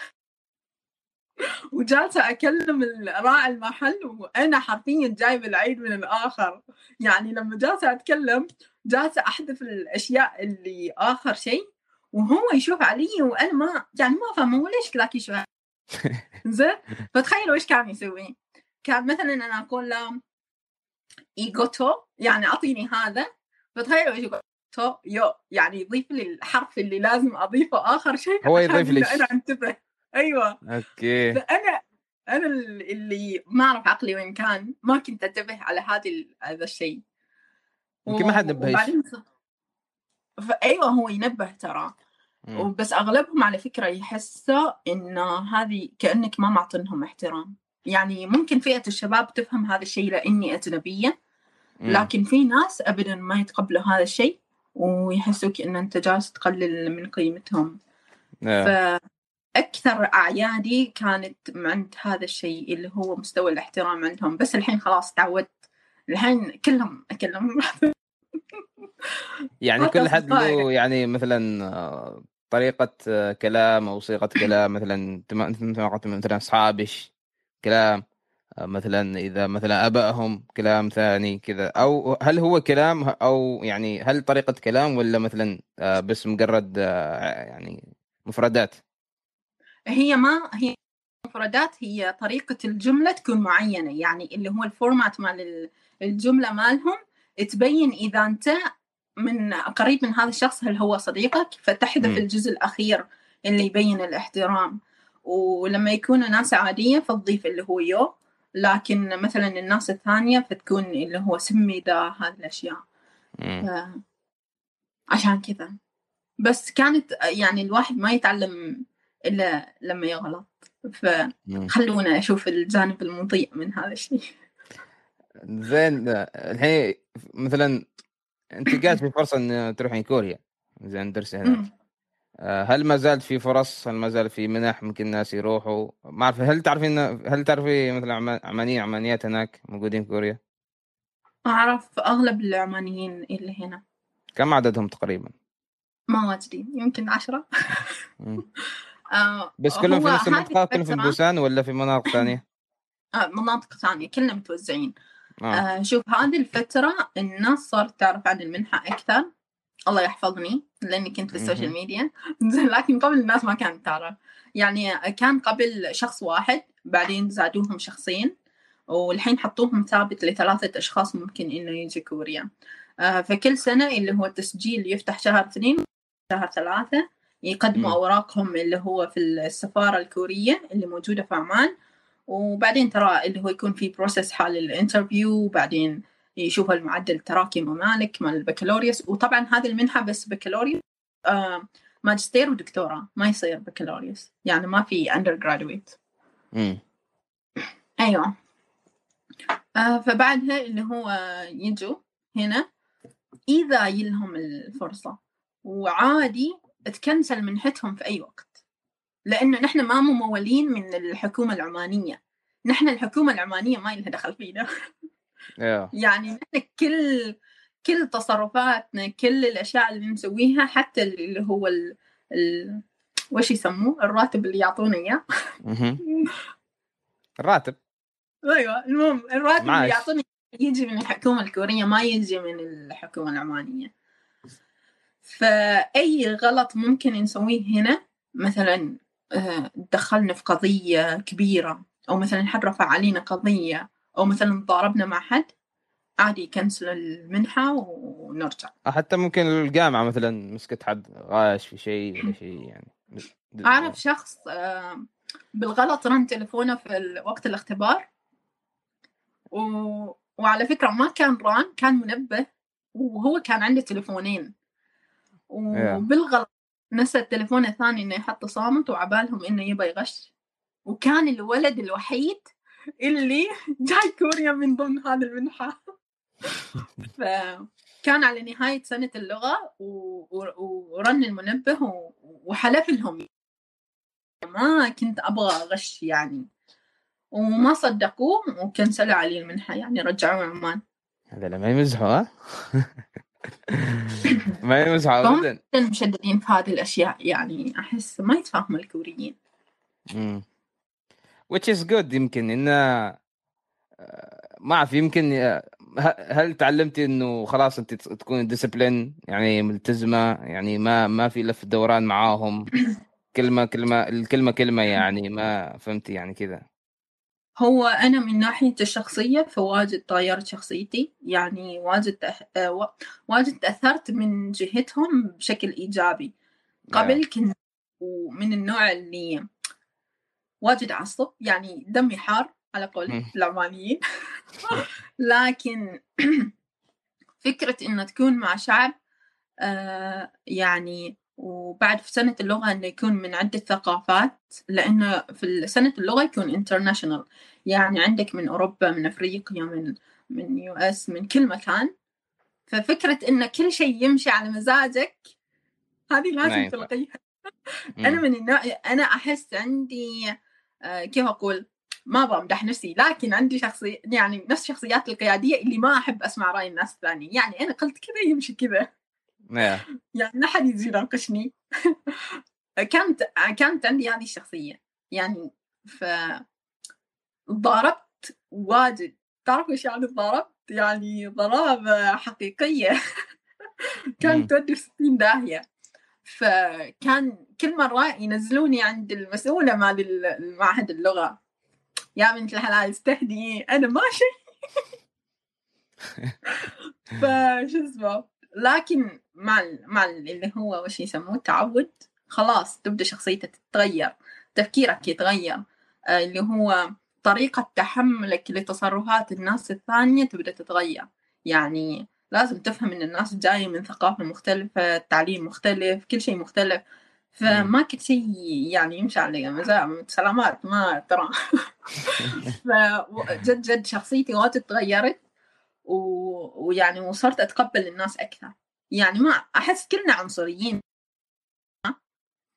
وجالسة أكلم راعي المحل وأنا حرفيا جايبة العيد من الآخر. يعني لما جالسة أتكلم جالسة أحذف الأشياء اللي آخر شيء وهو يشوف علي وأنا ما يعني ما فاهمة هو ليش كذاك يشوف *laughs* زين فتخيلوا إيش كان يسوي. كان مثلا أنا أقول له إيجوتو يعني أعطيني هذا. فتخيلوا إيش يقول. تو يو يعني يضيف لي الحرف اللي لازم أضيفه آخر شيء هو يضيف لي إنه أنا أيوه أوكي فأنا أنا اللي ما أعرف عقلي وين كان ما كنت أنتبه على هذه ال- هذا الشيء يمكن ما حد نبهش. فايوه هو ينبه ترى مم. وبس أغلبهم على فكرة يحسوا إن هذه كأنك ما معطينهم احترام يعني ممكن فئة الشباب تفهم هذا الشيء لأني أجنبية. لكن في ناس ابدا ما يتقبلوا هذا الشيء ويحسوك ان أنت جالس تقلل من قيمتهم إيه. فأكثر أعيادي كانت عند هذا الشيء اللي هو مستوى الاحترام عندهم. بس الحين خلاص تعودت. الحين كلهم أكلم *laughs* يعني كل حد. له يعني مثلا طريقة كلام أو صيغة كلام مثلا مثلا أصحابش كلام. مثلا إذا مثلا أبائهم كلام ثاني كذا. أو هل هو كلام أو يعني هل طريقة كلام ولا مثلا آه، بس مجرد آه، يعني مفردات؟ هي ما هي مفردات هي طريقة الجملة تكون معينة. يعني اللي هو ال format مال ال- الجملة مالهم تبين إذا أنت من قريب من هذا الشخص هل هو صديقك. فتحذف. الجزء الأخير اللي يبين الاحترام. ولما يكونوا ناس عادية فتضيف اللي هو 요. لكن مثلا الناس الثانية فتكون اللي هو سمي ذا هذه الأشياء. عشان كذا. بس كانت يعني الواحد ما يتعلم إلا لما يغلط. فخلونا أشوف الجانب المضيء من هذا الشيء. زين الحين مثلا أنت جات في فرصة إن تروحين كوريا زين درسي هناك. آه، هل ما زال في فرص؟ هل ما زال في منح؟ ممكن الناس يروحوا. ما أعرف هل تعرفين هل تعرفي مثلا عما- عمانيين عمانيات هناك موجودين في كوريا؟ أعرف أغلب العمانيين اللي هنا. كم عددهم تقريبا؟ ما واجدين يمكن عشرة. *laughs* آه بس كلهم في نفس هذه المنطقة كلهم في بوسان ولا في مناطق ثانية؟ آه مناطق ثانية كلنا متوزعين آه. آه شوف هذه الفترة الناس صارت تعرف عن المنحة أكثر الله يحفظني لأني كنت في السوشيال. ميديا *laughs* لكن قبل الناس ما كانت تعرف يعني كان قبل شخص واحد بعدين زادوهم شخصين والحين حطوهم ثابت لثلاثة أشخاص ممكن إنه يجي كوريا آه فكل سنة اللي هو التسجيل يفتح شهر اثنين شهر ثلاثة يقدموا مم. أوراقهم اللي هو في السفارة الكورية اللي موجودة في عمان. وبعدين ترى اللي هو يكون في process حال ال interview وبعدين يشوفوا المعدل التراكمي مالك مال البكالوريوس. وطبعا هذه المنحة بس بكالوريوس آه ماجستير ودكتوراه ما يصير بكالوريوس. يعني ما في undergraduate. أيوه. آه فبعدها اللي هو يجوا هنا إذا يلهم الفرصة. وعادي تكنسل منحتهم في أي وقت. لأنه نحن ما ممولين من الحكومة العمانية. نحن الحكومة العمانية ما لها دخل فينا. *laughs* يعني نحن كل كل تصرفاتنا كل الأشياء اللي نسويها حتى اللي هو ال... ال... وش يسموه؟ الراتب اللي يعطونا مهم. *laughs* الراتب. أيوه المهم الراتب معاش. اللي يعطوني يجي من الحكومة الكورية ما يجي من الحكومة العمانية. فأي غلط ممكن نسويه هنا؟ مثلا آه، دخلنا في قضية كبيرة أو مثلا حد رفع علينا قضية أو مثلا ضاربنا مع حد عادي يكنسل المنحة ونرجع. حتى ممكن الجامعة مثلا مسكت حد غاش في شيء ولا شيء يعني. أعرف شخص آه، بالغلط رن تلفونه في وقت الاختبار. و... وعلى فكرة ما كان ران كان منبه وهو كان عنده تلفونين وبالغلط نسى التلفون الثاني إنه يحط صامت وعبالهم إنه يبى يغش. وكان الولد الوحيد اللي *laughs* جاي كوريا من ضمن هذا المنحة. *laughs* فكان على نهاية سنة اللغة. ورن المنبه. وحلف لهم. ما كنت أبغى أغش يعني. وما صدقوه وكنسلوا عليه المنحة يعني رجعوه عمان. هذا ما يمزحوا ها؟ *laughs* *laughs* ما يمزحوا فهم ابدا جداً مشددين في هذه الأشياء يعني أحس ما يتفاهموا الكوريين. مم. which is good يمكن انه آه، ما أعرف يمكن آه، هل تعلمتي إنه خلاص أنت تكون ديسيبلين يعني ملتزمة يعني ما ما في لف دوران معاهم. *coughs* كلمة كلمة الكلمة كلمة يعني ما فهمتي يعني كذا هو أنا من ناحية الشخصية فواجد طايرت شخصيتي يعني واجد وا- واجد تأثرت من جهتهم بشكل إيجابي. قبل كنت ومن النوع اللي واجد عصب يعني دمي حار على قول. العمانيين *laughs* لكن *clears throat* فكرة إنه تكون مع شعب آه، يعني وبعد في سنة اللغة إنه يكون من عدة ثقافات لأنه في سنة اللغة يكون international يعني عندك من أوروبا من أفريقيا من من US من كل مكان. ففكرة إنه كل شيء يمشي على مزاجك هذه لازم مم. أنا من النوع أنا أحس عندي آه، كيف أقول؟ ما أبغى امدح نفسي لكن عندي شخصي يعني نفس الشخصيات القيادية اللي ما أحب أسمع رأي الناس الثانية يعني أنا قلت كذا يمشي كذا. يعني لا حد يجي يناقشني *laughs* كانت كانت عندي هذه الشخصية. يعني ف ضاربت واجد. تعرف إيش يعني ضاربت يعني ضرابه حقيقية. *laughs* مم. كانت تودي في 60 داهيه فكان كل مرة ينزلوني عند المسؤولة مال المعهد اللغة. يا بنت الحلال استهدي. أنا ماشي. *laughs* فشو اسمه؟ لكن مع ال- مع ال- اللي هو وش يسموه التعود خلاص تبدأ شخصيتك تتغير تفكيرك يتغير. آه، اللي هو طريقة تحملك لتصرفات الناس الثانية تبدأ تتغير. يعني لازم تفهم إن الناس جاية من ثقافة مختلفة تعليم مختلف كل شيء مختلف. فما كل شيء يعني يمشي على سلامات ما ترى. *laughs* *laughs* فجد جد شخصيتي واجد تغيرت. و... ويعني وصرت أتقبل الناس أكثر. يعني ما أحس كلنا عنصريين.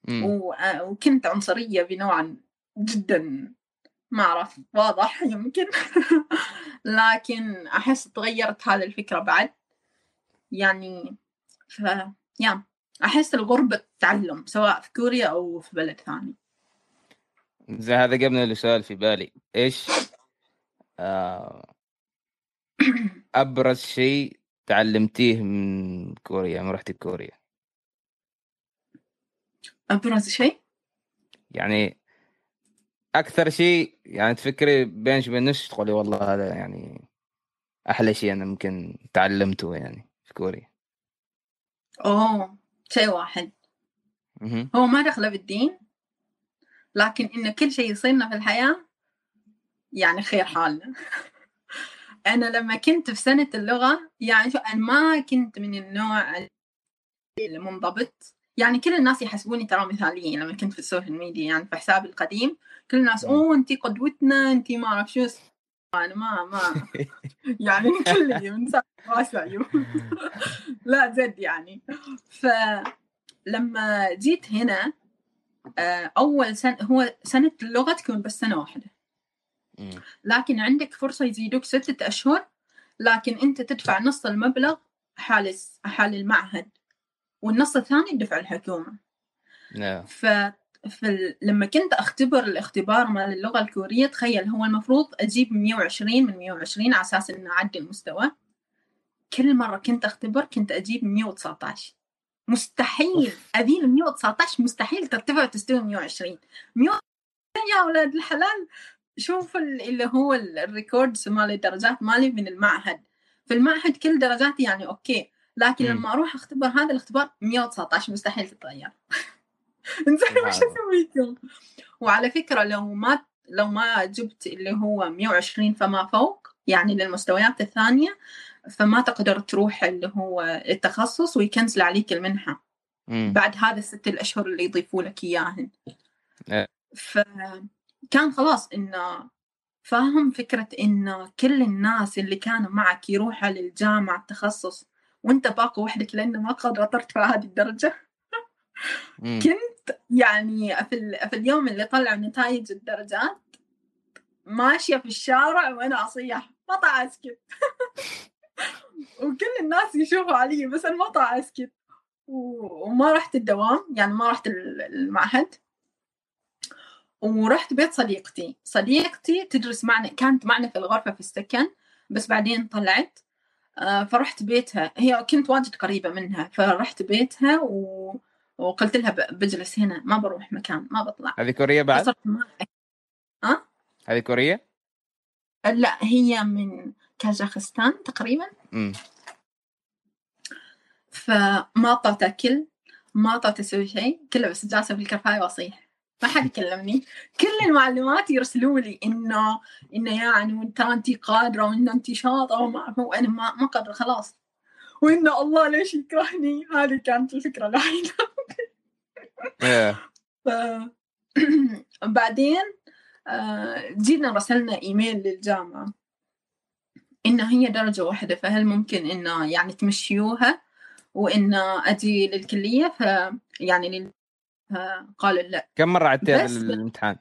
و... وكنت عنصرية بنوع جدا. ما أعرف واضح *laughs* يمكن. لكن أحس تغيرت هذه الفكرة بعد. يعني ف يا أحس الغربة تعلم سواء في كوريا أو في بلد ثاني. زي هذا جابنا لسؤال في بالي. إيش؟ آه أبرز شيء تعلمتيه من كوريا من رحت كوريا؟ أبرز شيء؟ يعني أكثر شيء يعني تفكري بينش وبين نفسك تقولي والله هذا يعني أحلى شيء أنا ممكن تعلمته يعني في كوريا. أوه شيء واحد. هو ما دخله بالدين لكن إن كل شيء يصيرنا في الحياة يعني خير حالنا. *laughs* أنا لما كنت في سنة اللغة يعني شو أنا ما كنت من النوع المنضبط يعني كل الناس يحسبوني ترى مثالية لما كنت في السوشيال ميديا يعني في حسابي القديم كل الناس. أوه أنتي قدوتنا أنتي ما أعرف شو. أنا ما ما *laughs* يعني كل من عيوب *laughs* لا جد يعني فلما جيت هنا آه، أول سنة هو سنة اللغة تكون بس سنة واحدة مم. لكن عندك فرصة يزيدوك ستة أشهر لكن أنت تدفع نص المبلغ حال حال المعهد والنص الثاني يدفع الحكومة. نعم. ف... فل... لما كنت أختبر الاختبار مال اللغة الكورية تخيل هو المفروض أجيب 120 من 120 على أساس إنه أعدي المستوى. كل مرة كنت أختبر كنت أجيب 119 مستحيل. أذيل 119 مستحيل ترتفع وتستوي 120 100 يا ولاد الحلال! شوف ال- اللي هو ال- ال records مال الدرجات مالي من المعهد في المعهد كل درجاتي يعني أوكي لكن مم. لما أروح أختبر هذا الاختبار 119 مستحيل تتغير *laughs* إنزين وش أسوي؟ وعلى فكرة لو ما لو ما جبت اللي هو 120 فما فوق يعني للمستويات الثانية فما تقدر تروح اللي هو التخصص وي cancel عليك المنحة مم. بعد هذا الست الأشهر اللي يضيفوا لك إياهن إيه. فكان خلاص إنه فاهم فكرة إنه كل الناس اللي كانوا معك يروحوا للجامعة التخصص وأنت باقي وحدك لأنه ما قادرة ترتفع هذه الدرجة. كنت يعني في, ال... في اليوم اللي طلعوا نتائج الدرجات ماشية في الشارع وأنا أصيح ما طلع أسكت. *laughs* وكل الناس يشوفوا علي بس أنا ما طلع أسكت. و... وما رحت الدوام يعني ما رحت ال- المعهد. ورحت بيت صديقتي. صديقتي تدرس معنا كانت معنا في الغرفة في السكن بس بعدين طلعت. آه، فرحت بيتها. هي كنت واجد قريبة منها فرحت بيتها و... وقلت لها بجلس هنا ما بروح مكان ما بطلع. هذه كوريا بعد؟ فصرت ما هذه كوريا لا هي من كازاخستان تقريبا. مم. فما طلعت أكل ما طلعت أسوي شيء كله بس جالسة في الكرفاية وأصيح. ما حد يكلمني. كل المعلومات يرسلوا لي إنه إنه يعني ترى أنت قادرة وإن أنت شاطرة وما أعرف وأنا ما ما قادرة خلاص. وإن الله ليش يكرهني؟ هذه كانت الفكرة الوحيدة إيه. ف... *clears throat* بعدين آه، جينا رسلنا إيميل للجامعة. إن هي درجة واحدة فهل ممكن إنه يعني تمشيوها؟ وإنه أجي للكلية ف يعني لل... قالوا لا. كم مرة عدت هذا بس- الامتحان؟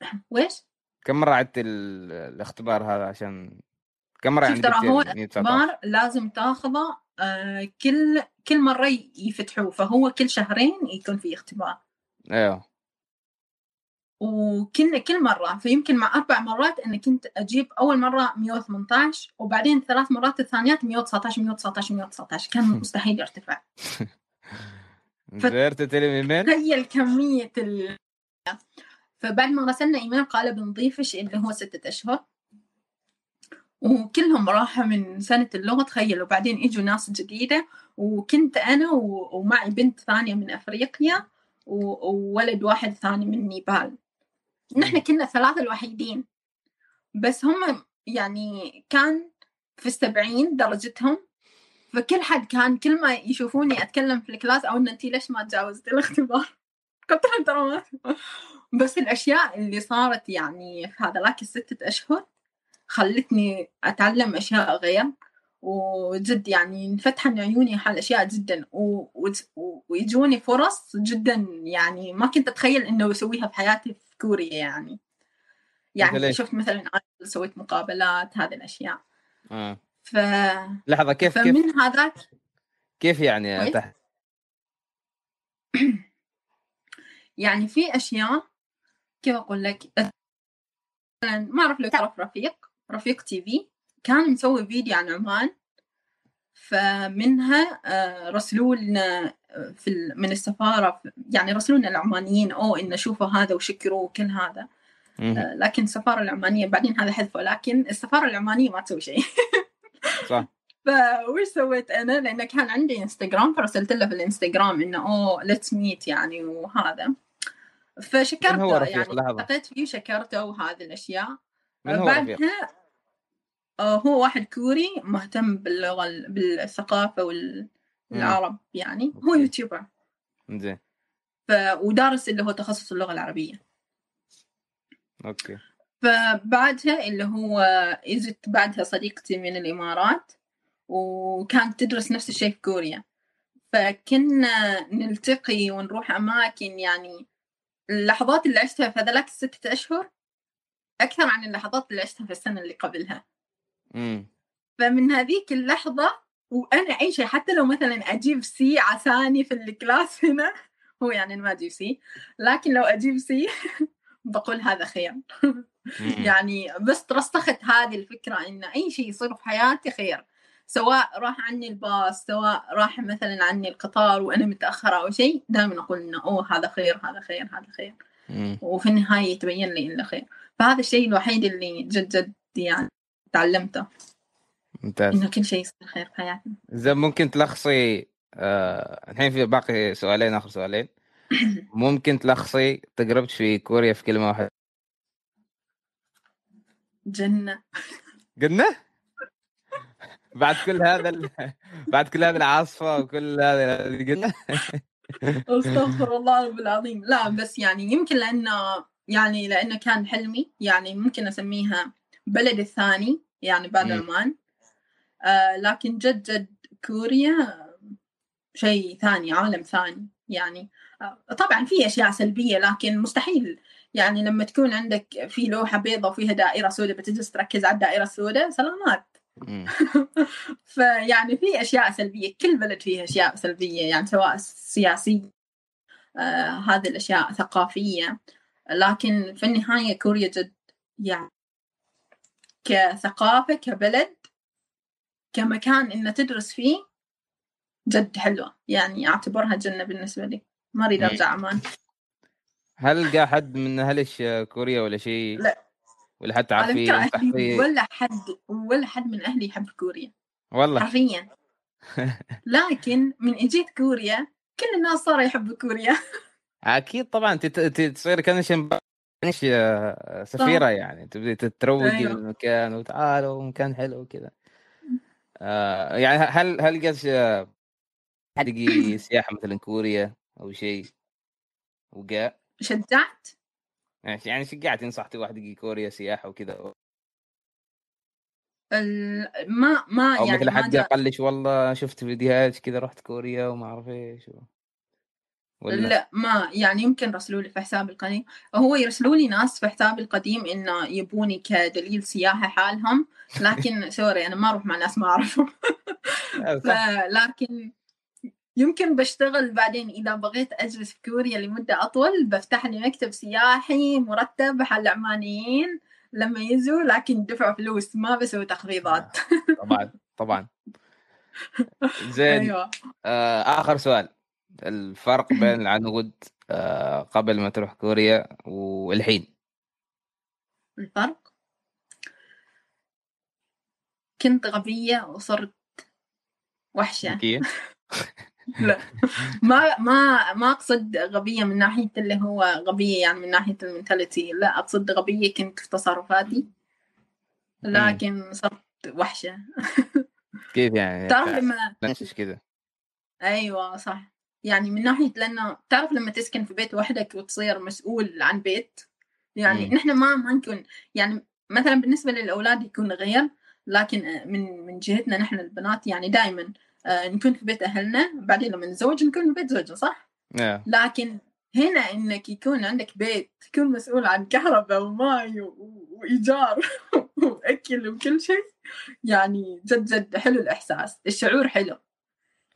*clears throat* ويش؟ كم مرة عدت ال- الاختبار هذا عشان كم مرة شوف يعني ترى هو ال 119 الاختبار لازم تاخذه آه، كل كل مرة يفتحوه فهو كل شهرين يكون في اختبار. إيوه. وكنا كل مرة فيمكن مع أربع مرات أنا كنت أجيب أول مرة 118 وبعدين ثلاث مرات الثانيات 119 119 119 كان *laughs* مستحيل يرتفع. *laughs* زرت تلم ايميل تخيل كمية ال... فبعد ما رسلنا إيميل قال بنضيفش اللي هو ستة أشهر. وكلهم راحوا من سنة اللغة تخيل وبعدين إجوا ناس جديدة وكنت أنا و... ومعي بنت ثانية من أفريقيا و... وولد واحد ثاني من نيبال. نحن كنا الثلاثة الوحيدين. بس هم يعني كان في السبعين درجتهم فكل حد كان كل ما يشوفوني أتكلم في ال class أو إن أنتي ليش ما تجاوزت الاختبار *laughs* لهم ترى ما بس الأشياء اللي صارت يعني في هذاك الستة أشهر خلتني أتعلم أشياء غير وجد يعني انفتحن عيوني على أشياء جدا و... و... ويجوني فرص جدا يعني ما كنت أتخيل إنه أسويها في حياتي في كوريا يعني يعني؟ شفت مثلا سويت مقابلات هذه الأشياء آه. ف... لحظة كيف كيف؟ فمن هذاك كيف يعني. تحت *clears throat* يعني في أشياء كيف أقول لك؟ مثلا ما أعرف لو تعرف رفيق رفيق تي في كان مسوي فيديو عن عمان فمنها آه، رسلوا لنا آه، في من السفارة يعني رسلوا لنا العمانيين أو إن شوفوا هذا وشكروا وكل هذا. آه، لكن السفارة العمانية بعدين هذا حذفه لكن السفارة العمانية ما تسوي شيء. *laughs* صح. فوش سويت أنا؟ لأنه كان عندي انستغرام فرسلت له في الإنستغرام إنه أوه let's meet يعني وهذا. فشكرته؟ يعني. التقيت فيه شكرته وهذه الأشياء. من هو؟ بعدها آه، هو واحد كوري مهتم باللغة بالثقافة والعرب يعني. هو. YouTuber. زين. ف... ودارس اللي هو تخصص اللغة العربية. أوكي. فبعدها اللي هو إجت بعدها صديقتي من الإمارات وكانت تدرس نفس الشيء في كوريا. فكنا نلتقي ونروح أماكن يعني اللحظات اللي عشتها في هذاك الستة أشهر أكثر عن اللحظات اللي عشتها في السنة اللي قبلها. امم فمن هذيك اللحظة وأنا عايشة حتى لو مثلا أجيب C عساني في ال class هنا هو يعني ما أجيب سي لكن لو أجيب سي *laughs* بقول هذا خير يعني بس ترسخت هذه الفكرة إن أي شيء يصير في حياتي خير سواء راح عني الباص سواء راح مثلا عني القطار وأنا متأخرة أو شيء دائما أقول إنه أوه هذا خير هذا خير هذا خير. وفي النهاية يتبين لي إنه خير فهذا الشيء الوحيد اللي جد جد يعني تعلمته. ممتاز. إنه كل شيء يصير خير في حياتنا. زين ممكن تلخصي آه، الحين في باقي سؤالين آخر سؤالين. ممكن تلخصي تجربتك في كوريا في كلمة واحدة. جنة. قلنا بعد كل هذا ال... *laughs* بعد كل هذه العاصفة وكل هذا قلنا أستغفر الله رب العظيم. لا بس يعني يمكن لأنه يعني لأنه كان حلمي يعني ممكن أسميها بلد الثاني يعني بعد. عمان آه لكن جد جد كوريا شيء ثاني عالم ثاني. يعني طبعا في أشياء سلبية لكن مستحيل. يعني لما تكون عندك في لوحة بيضاء وفيها دائرة سوداء بتجلس تركز على الدائرة السوداء سلامات. *laughs* فيعني في أشياء سلبية كل بلد فيه أشياء سلبية يعني سواء سياسية آه هذه الأشياء ثقافية. لكن في النهاية كوريا جد يعني كثقافة كبلد كمكان ان تدرس فيه جد حلوة. يعني أعتبرها جنة بالنسبة لي. ما أريد. أرجع عمان هل جاء حد من اهلش كوريا ولا شيء؟ لا. ولا حتى عارفين؟ ولا حد ولا حد من أهلي يحب كوريا. والله. حرفيا. *laughs* لكن من إجيت كوريا كل الناس صاروا يحبوا كوريا. أكيد طبعا. تصير كانش كانش آه، سفيرة يعني. تبدي تتروقي أيوة. المكان وتعالوا مكان حلو وكذا. آه يعني هل هل قد حد *coughs* سياحة مثلا كوريا؟ أو شيء وقاء شجعت؟ يعني شجعت نصحتي واحد يجي كوريا سياحه وكذا. ال- ما ما أو يعني مثل حد قال لك والله شفت فيديوهات كذا رحت كوريا وما أعرف إيش و- ولا؟ لا ما يعني يمكن رسلوا لي في حسابي القديم. هو يرسلوا لي ناس في حسابي القديم انه يبوني كدليل سياحة حالهم لكن *laughs* سوري أنا ما أروح مع ناس ما أعرفهم. *laughs* لكن يمكن بشتغل بعدين إذا بغيت أجلس في كوريا لمدة أطول بفتح لي مكتب سياحي مرتب حق العمانيين لما يجوا لكن دفعوا فلوس ما بسوي تخفيضات. طبعا طبعا. *laughs* زين أيوه. آه آخر سؤال. الفرق بين العنقود آه قبل ما تروح كوريا والحين؟ الفرق؟ كنت غبية وصرت وحشة. ذكية. *laughs* لا. ما ما ما أقصد غبية من ناحية اللي هو غبية يعني من ناحية المنتاليتي. لا أقصد غبية كنت في تصرفاتي. لكن صرت وحشة. كيف يعني؟ تعرف لما نفسك كذا أيوه صح. يعني من ناحية لأنه تعرف لما تسكن في بيت وحدك وتصير مسؤول عن بيت؟ يعني مم. نحن ما ما نكون يعني مثلا بالنسبة للأولاد يكون غير لكن من من جهتنا نحن البنات يعني دائما نكون في بيت أهلنا بعدين لما نتزوج نكون في بيت زوجنا صح؟ آه. لكن هنا إنك يكون عندك بيت تكون مسؤول عن كهرباء وماء و- وإيجار *laughs* وأكل وكل شيء يعني جد جد حلو الإحساس الشعور حلو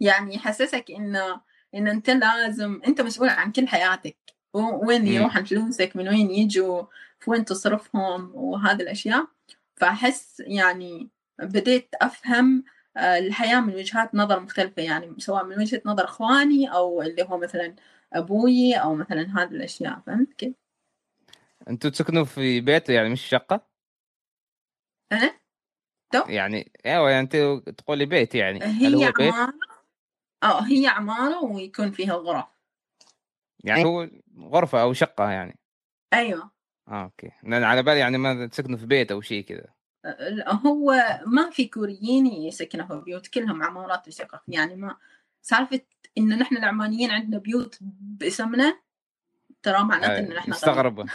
يعني يحسسك إنه ان أنت لازم أنت مسؤول عن كل حياتك وين مم. يروحن فلوسك من وين يجوا وين تصرفهم وهذه الأشياء فأحس يعني بديت أفهم آه، الحياة من وجهات نظر مختلفة يعني سواء من وجهة نظر إخواني أو اللي هو مثلا أبوي أو مثلا هذه الأشياء فهمت كيف؟ أنتوا تسكنوا في بيت يعني مش شقة؟ أنا؟ تو؟ يعني أيوه يعني انت تقولي بيت يعني هل هي هو بيت؟ عمارة آه هي عمارة ويكون فيها غرف. يعني هو غرفة أو شقة يعني؟ أيوه. آه أوكي. لأن على بالي يعني ما تسكنوا في بيت أو شيء كذا. هو ما في كوريين يسكنوا في بيوت كلهم عمارات وشقق يعني ما سالفة إن نحن العمانيين عندنا بيوت باسمنا ترى معناته إن نحن استغرب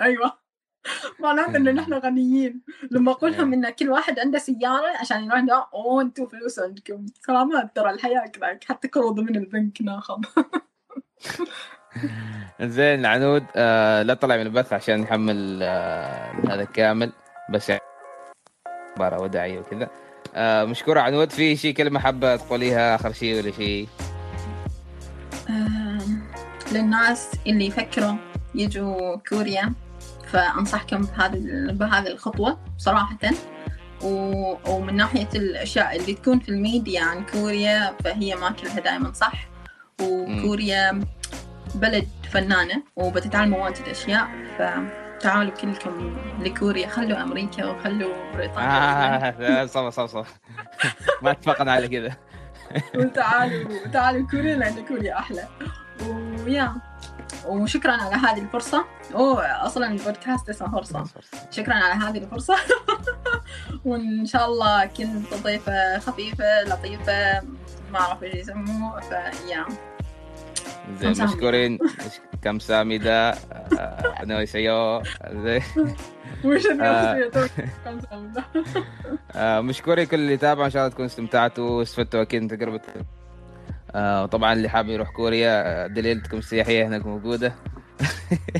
أيوة. *laughs* معناته إن نحن غنيين. لما أقول لهم. إن كل واحد عنده سيارة عشان يروح ده أوه أنتوا فلوس عندكم. سلامات ترى الحياة كذاك حتى قروض من البنك ناخذ. *laughs* زين عنود آه لا طلع من البث عشان نحمل آه هذا كامل بس يعني عبارة وداعية وكذا آه مشكورة عنود في شيء كلمة حابة تقوليها آخر شيء ولا شيء آم، للناس اللي يفكروا يجوا كوريا فأنصحكم بهذه بهذه الخطوة صراحة. و... ومن ناحية الأشياء اللي تكون في الميديا عن كوريا فهي ما كلها دائما صح. وكوريا بلد فنانة وبتتعلموا واجد أشياء تعالوا كلكم لكوريا خلوا أمريكا وخلوا بريطانيا. آه صح صح صح ما اتفقنا على كذا وتعالوا تعالوا كوريا لأن كوريا أحلى. ويا وشكرا على هذه الفرصة. أوه أصلا البودكاست اسمه فرصة. شكرا على هذه الفرصة. *laughs* وإن شاء الله كنت ضيفة خفيفة لطيفة ما أعرف إيش يسموه فيا. زين مشكورين. *laughs* كامساميدا انويسيو آه، وش آه. طيب، كامساميدا *laughs* آه، مشكورين كل اللي تابع إن شاء الله تكونوا استمتعتوا واستفدتوا أكيد من تجربه وطبعا اللي حابب يروح كوريا دليلتكم السياحية هناك موجودة.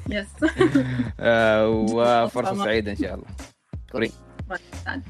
يس *laughs* *laughs* وفرصة سعيدة إن شاء الله. كوري. طيب،